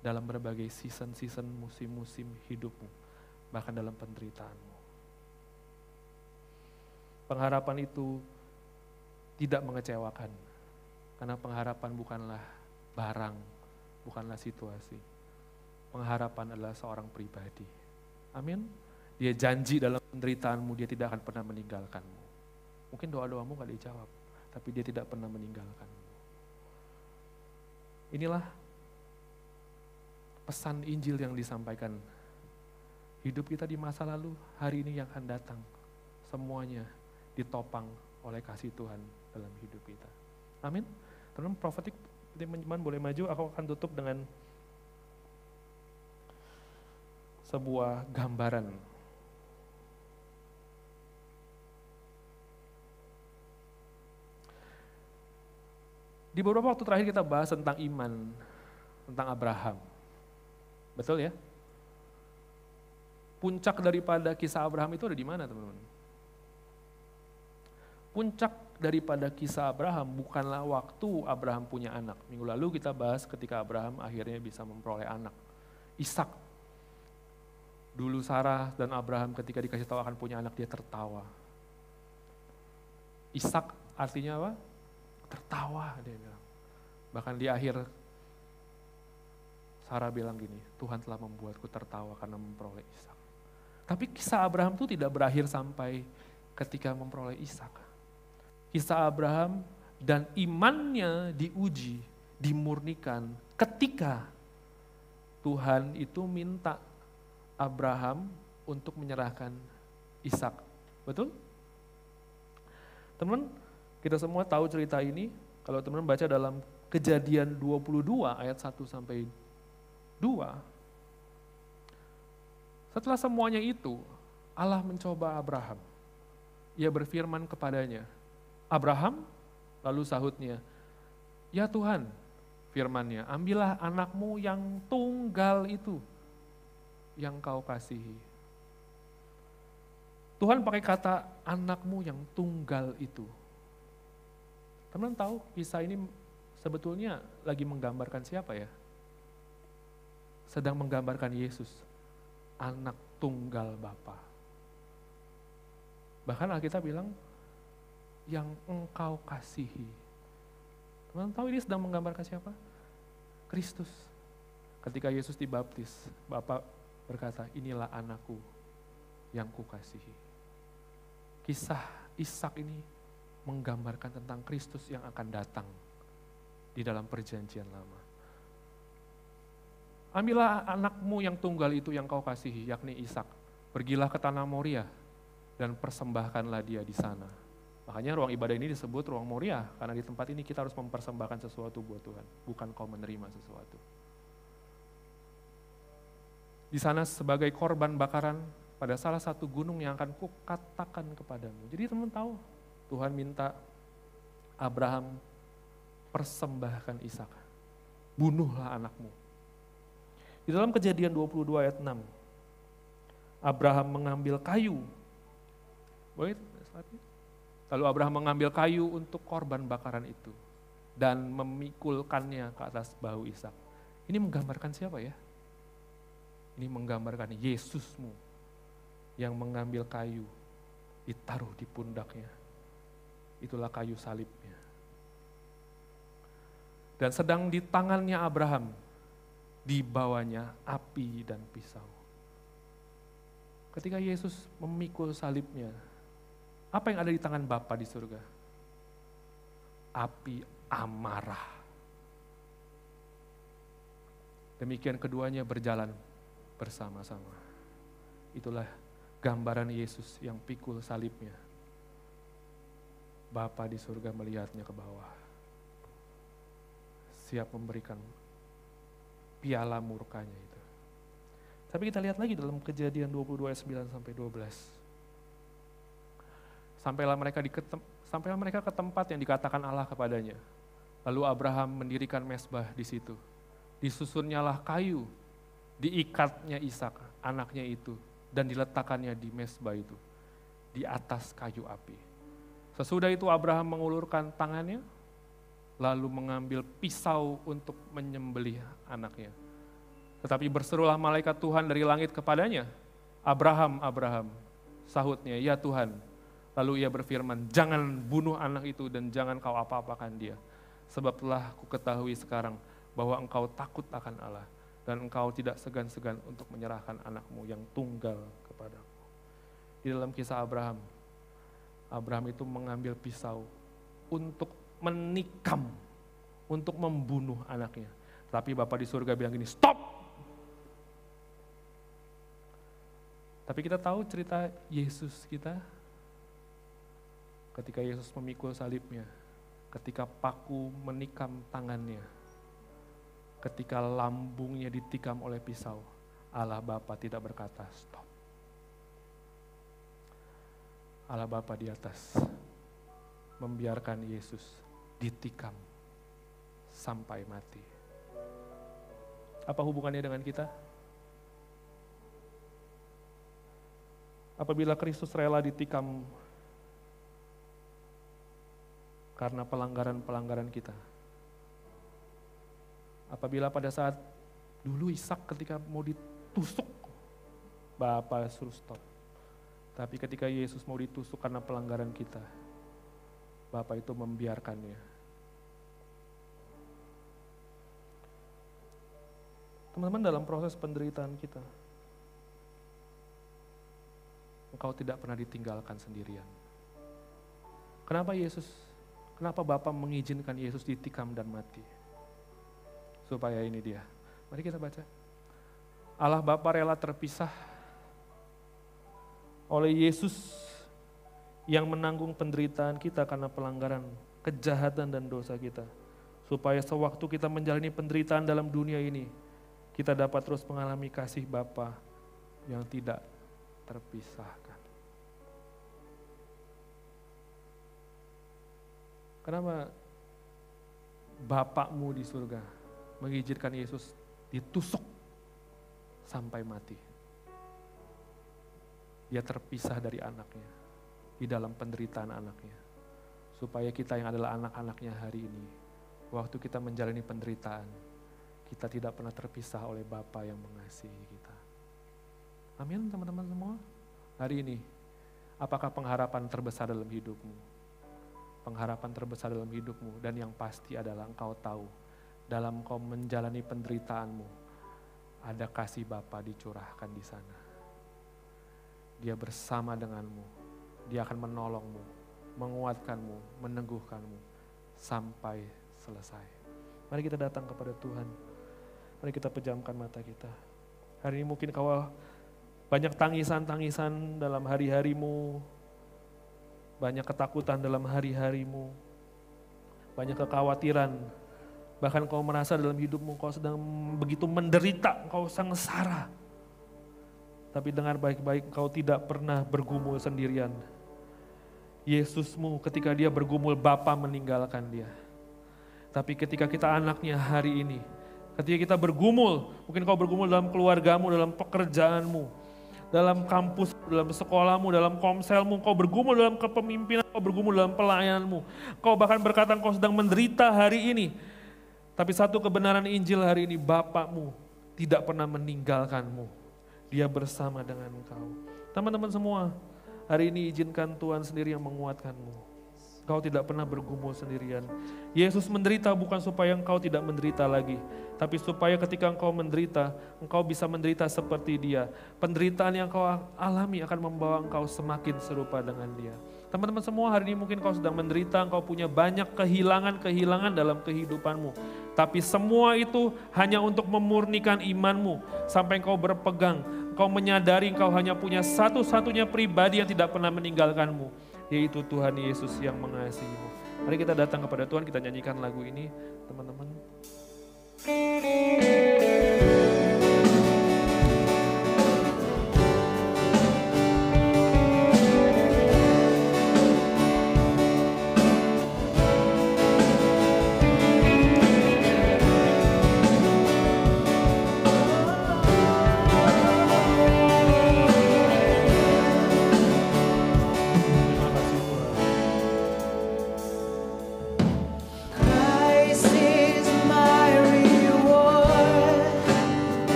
dalam berbagai season-season musim-musim hidupmu, bahkan dalam penderitaanmu. Pengharapan itu tidak mengecewakan. Karena pengharapan bukanlah barang, bukanlah situasi. Pengharapan adalah seorang pribadi. Amin. Dia janji dalam penderitaanmu, dia tidak akan pernah meninggalkanmu. Mungkin doa-doamu gak dijawab, tapi dia tidak pernah meninggalkanmu. Inilah pesan Injil yang disampaikan. Hidup kita di masa lalu, hari ini yang akan datang. Semuanya ditopang oleh kasih Tuhan dalam hidup kita. Amin. Teman profetik teman-teman boleh maju, aku akan tutup dengan sebuah gambaran. Di beberapa waktu terakhir kita bahas tentang iman, tentang Abraham. Betul ya? Puncak daripada kisah Abraham itu ada di mana teman-teman? Puncak daripada kisah Abraham bukanlah waktu Abraham punya anak. Minggu lalu kita bahas ketika Abraham akhirnya bisa memperoleh anak. Ishak. Dulu Sarah dan Abraham ketika dikasih tahu akan punya anak dia tertawa. Ishak artinya apa? Tertawa dia bilang. Bahkan di akhir Sarah bilang gini, Tuhan telah membuatku tertawa karena memperoleh Ishak. Tapi kisah Abraham itu tidak berakhir sampai ketika memperoleh Ishak kisah Abraham dan imannya diuji, dimurnikan ketika Tuhan itu minta Abraham untuk menyerahkan Ishak. Betul? Teman, kita semua tahu cerita ini. Kalau teman baca dalam kejadian 22 ayat 1 sampai 2, setelah semuanya itu, Allah mencoba Abraham. Ia berfirman kepadanya, Abraham, lalu sahutnya, Ya Tuhan, firmannya, ambillah anakmu yang tunggal itu, yang kau kasihi. Tuhan pakai kata anakmu yang tunggal itu. Teman tahu kisah ini sebetulnya lagi menggambarkan siapa ya? Sedang menggambarkan Yesus, anak tunggal Bapa. Bahkan Alkitab bilang, yang engkau kasihi. Teman tahu ini sedang menggambarkan siapa? Kristus. Ketika Yesus dibaptis, Bapak berkata, inilah anakku yang kukasihi. Kisah Ishak ini menggambarkan tentang Kristus yang akan datang di dalam perjanjian lama. Ambillah anakmu yang tunggal itu yang kau kasihi, yakni Ishak. Pergilah ke tanah Moria dan persembahkanlah dia di sana. Makanya ruang ibadah ini disebut ruang Moria, karena di tempat ini kita harus mempersembahkan sesuatu buat Tuhan, bukan kau menerima sesuatu. Di sana sebagai korban bakaran pada salah satu gunung yang akan kukatakan kepadamu. Jadi teman tahu, Tuhan minta Abraham persembahkan Ishak. Bunuhlah anakmu. Di dalam kejadian 22 ayat 6, Abraham mengambil kayu. Wait, Lalu Abraham mengambil kayu untuk korban bakaran itu dan memikulkannya ke atas bahu Ishak. Ini menggambarkan siapa ya? Ini menggambarkan Yesusmu yang mengambil kayu ditaruh di pundaknya. Itulah kayu salibnya. Dan sedang di tangannya Abraham dibawanya api dan pisau. Ketika Yesus memikul salibnya, apa yang ada di tangan Bapa di surga? Api amarah. Demikian keduanya berjalan bersama-sama. Itulah gambaran Yesus yang pikul salibnya. Bapa di surga melihatnya ke bawah. Siap memberikan piala murkanya itu. Tapi kita lihat lagi dalam kejadian 22 ayat 9 sampai 12. Sampailah mereka di sampailah mereka ke tempat yang dikatakan Allah kepadanya. Lalu Abraham mendirikan mesbah di situ. Disusunnyalah kayu, diikatnya Ishak, anaknya itu, dan diletakkannya di mesbah itu, di atas kayu api. Sesudah itu Abraham mengulurkan tangannya, lalu mengambil pisau untuk menyembelih anaknya. Tetapi berserulah malaikat Tuhan dari langit kepadanya, Abraham, Abraham, sahutnya, ya Tuhan. Lalu ia berfirman, jangan bunuh anak itu dan jangan kau apa-apakan dia. Sebab telah ku ketahui sekarang bahwa engkau takut akan Allah dan engkau tidak segan-segan untuk menyerahkan anakmu yang tunggal kepadaku. Di dalam kisah Abraham, Abraham itu mengambil pisau untuk menikam untuk membunuh anaknya. Tapi Bapak di surga bilang gini, stop! Tapi kita tahu cerita Yesus kita, ketika Yesus memikul salibnya, ketika paku menikam tangannya, ketika lambungnya ditikam oleh pisau, Allah Bapa tidak berkata stop. Allah Bapa di atas membiarkan Yesus ditikam sampai mati. Apa hubungannya dengan kita? Apabila Kristus rela ditikam karena pelanggaran-pelanggaran kita. Apabila pada saat dulu Ishak ketika mau ditusuk, Bapak suruh stop. Tapi ketika Yesus mau ditusuk karena pelanggaran kita, Bapak itu membiarkannya. Teman-teman dalam proses penderitaan kita, engkau tidak pernah ditinggalkan sendirian. Kenapa Yesus, kenapa Bapak mengizinkan Yesus ditikam dan mati? Supaya ini dia. Mari kita baca. Allah Bapa rela terpisah oleh Yesus yang menanggung penderitaan kita karena pelanggaran, kejahatan dan dosa kita. Supaya sewaktu kita menjalani penderitaan dalam dunia ini, kita dapat terus mengalami kasih Bapa yang tidak terpisahkan. Kenapa Bapakmu di surga mengizinkan Yesus ditusuk sampai mati? Dia terpisah dari anaknya di dalam penderitaan anaknya. Supaya kita yang adalah anak-anaknya hari ini, waktu kita menjalani penderitaan, kita tidak pernah terpisah oleh Bapa yang mengasihi kita. Amin teman-teman semua. Hari ini, apakah pengharapan terbesar dalam hidupmu? Pengharapan terbesar dalam hidupmu dan yang pasti adalah engkau tahu dalam kau menjalani penderitaanmu ada kasih Bapa dicurahkan di sana. Dia bersama denganmu, dia akan menolongmu, menguatkanmu, meneguhkanmu sampai selesai. Mari kita datang kepada Tuhan. Mari kita pejamkan mata kita. Hari ini mungkin kau banyak tangisan-tangisan dalam hari-harimu, banyak ketakutan dalam hari-harimu, banyak kekhawatiran, bahkan kau merasa dalam hidupmu kau sedang begitu menderita, kau sengsara. Tapi dengar baik-baik, kau tidak pernah bergumul sendirian. Yesusmu ketika dia bergumul, Bapa meninggalkan dia. Tapi ketika kita anaknya hari ini, ketika kita bergumul, mungkin kau bergumul dalam keluargamu, dalam pekerjaanmu, dalam kampus, dalam sekolahmu, dalam komselmu, kau bergumul dalam kepemimpinan, kau bergumul dalam pelayananmu. Kau bahkan berkata kau sedang menderita hari ini. Tapi satu kebenaran Injil hari ini, Bapakmu tidak pernah meninggalkanmu. Dia bersama dengan engkau. Teman-teman semua, hari ini izinkan Tuhan sendiri yang menguatkanmu. Kau tidak pernah bergumul sendirian. Yesus menderita bukan supaya engkau tidak menderita lagi, tapi supaya ketika engkau menderita, engkau bisa menderita seperti Dia. Penderitaan yang kau alami akan membawa engkau semakin serupa dengan Dia. Teman-teman semua hari ini mungkin kau sedang menderita, engkau punya banyak kehilangan-kehilangan dalam kehidupanmu. Tapi semua itu hanya untuk memurnikan imanmu sampai engkau berpegang. Engkau menyadari engkau hanya punya satu-satunya pribadi yang tidak pernah meninggalkanmu. Yaitu Tuhan Yesus yang mengasihimu. Mari kita datang kepada Tuhan, kita nyanyikan lagu ini teman-teman.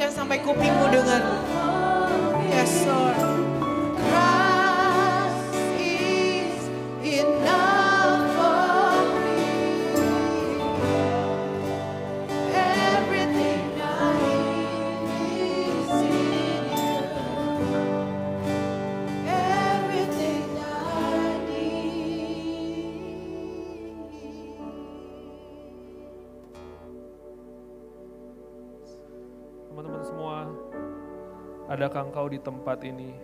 Nyanyikan sampai kupingmu dengar. Yes, Lord. Engkau di tempat ini?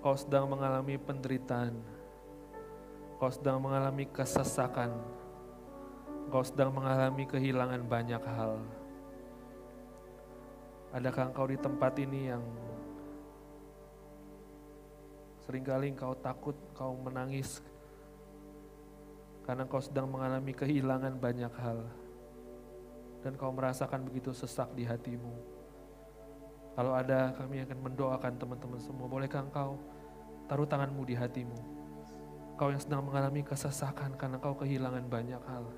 Kau sedang mengalami penderitaan. Kau sedang mengalami kesesakan. Kau sedang mengalami kehilangan banyak hal. Adakah engkau di tempat ini yang sering kali engkau takut, kau menangis karena kau sedang mengalami kehilangan banyak hal dan kau merasakan begitu sesak di hatimu. Kalau ada kami akan mendoakan teman-teman semua. Bolehkah engkau taruh tanganmu di hatimu? Kau yang sedang mengalami kesesakan karena kau kehilangan banyak hal.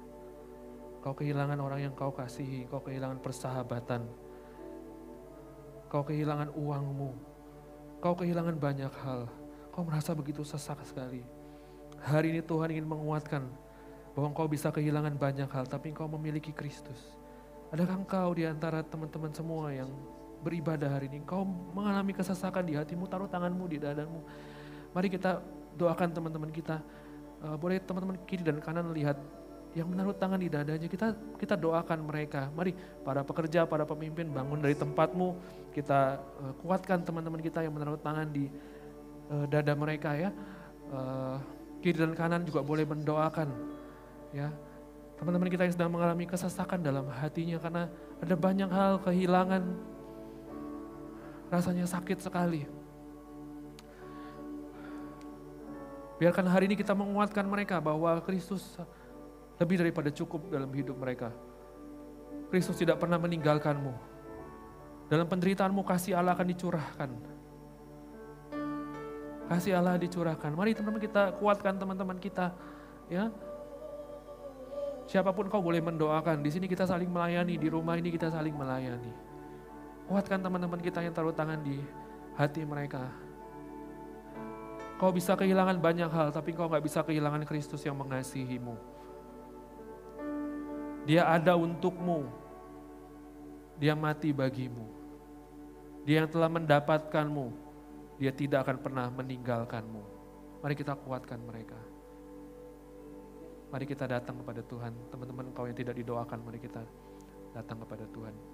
Kau kehilangan orang yang kau kasihi, kau kehilangan persahabatan. Kau kehilangan uangmu. Kau kehilangan banyak hal. Kau merasa begitu sesak sekali. Hari ini Tuhan ingin menguatkan bahwa engkau bisa kehilangan banyak hal, tapi engkau memiliki Kristus. Adakah engkau di antara teman-teman semua yang beribadah hari ini, kau mengalami kesesakan di hatimu, taruh tanganmu di dadamu. Mari kita doakan teman-teman kita. Uh, boleh teman-teman kiri dan kanan lihat yang menaruh tangan di dadanya, kita kita doakan mereka. Mari para pekerja, para pemimpin bangun dari tempatmu, kita uh, kuatkan teman-teman kita yang menaruh tangan di uh, dada mereka ya. Uh, kiri dan kanan juga boleh mendoakan ya. Teman-teman kita yang sedang mengalami kesesakan dalam hatinya karena ada banyak hal kehilangan rasanya sakit sekali. Biarkan hari ini kita menguatkan mereka bahwa Kristus lebih daripada cukup dalam hidup mereka. Kristus tidak pernah meninggalkanmu. Dalam penderitaanmu kasih Allah akan dicurahkan. Kasih Allah dicurahkan. Mari teman-teman kita kuatkan teman-teman kita. Ya, Siapa pun kau boleh mendoakan. Di sini kita saling melayani, di rumah ini kita saling melayani. Kuatkan teman-teman kita yang taruh tangan di hati mereka. Kau bisa kehilangan banyak hal, tapi kau gak bisa kehilangan Kristus yang mengasihimu. Dia ada untukmu. Dia mati bagimu. Dia yang telah mendapatkanmu. Dia tidak akan pernah meninggalkanmu. Mari kita kuatkan mereka. Mari kita datang kepada Tuhan. Teman-teman kau yang tidak didoakan, mari kita datang kepada Tuhan.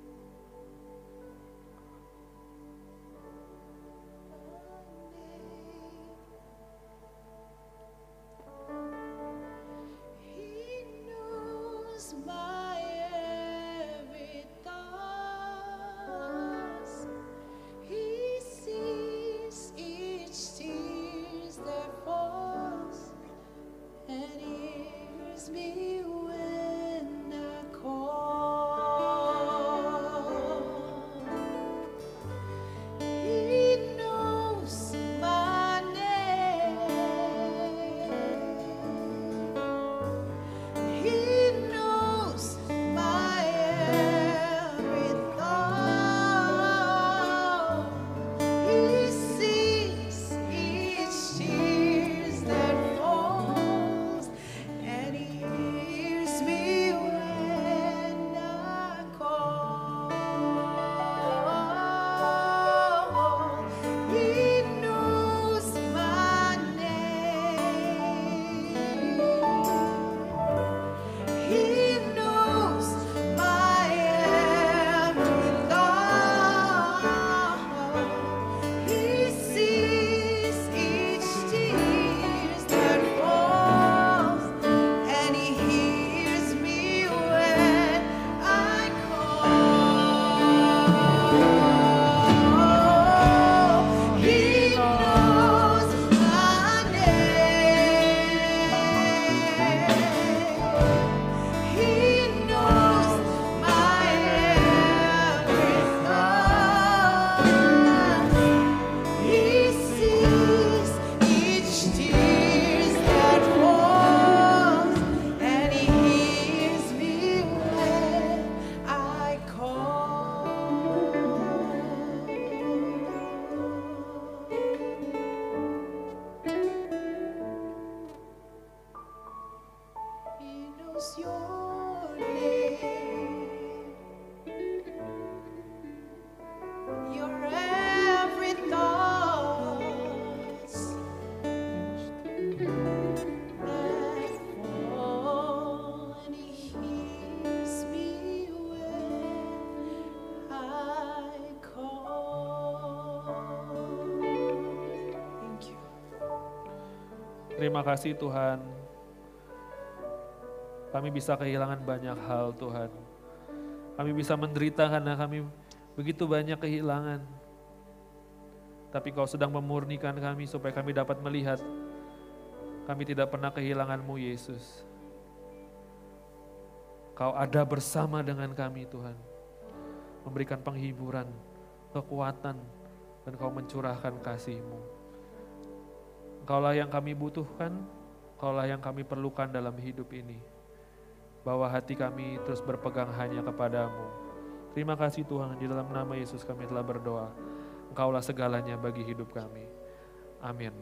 Terima kasih Tuhan. Kami bisa kehilangan banyak hal Tuhan. Kami bisa menderita karena kami begitu banyak kehilangan. Tapi kau sedang memurnikan kami supaya kami dapat melihat kami tidak pernah kehilanganmu Yesus. Kau ada bersama dengan kami Tuhan. Memberikan penghiburan, kekuatan, dan kau mencurahkan kasih-Mu. Engkaulah yang kami butuhkan, Engkaulah yang kami perlukan dalam hidup ini. Bawa hati kami terus berpegang hanya kepadamu. Terima kasih Tuhan, di dalam nama Yesus kami telah berdoa. Engkaulah segalanya bagi hidup kami. Amin.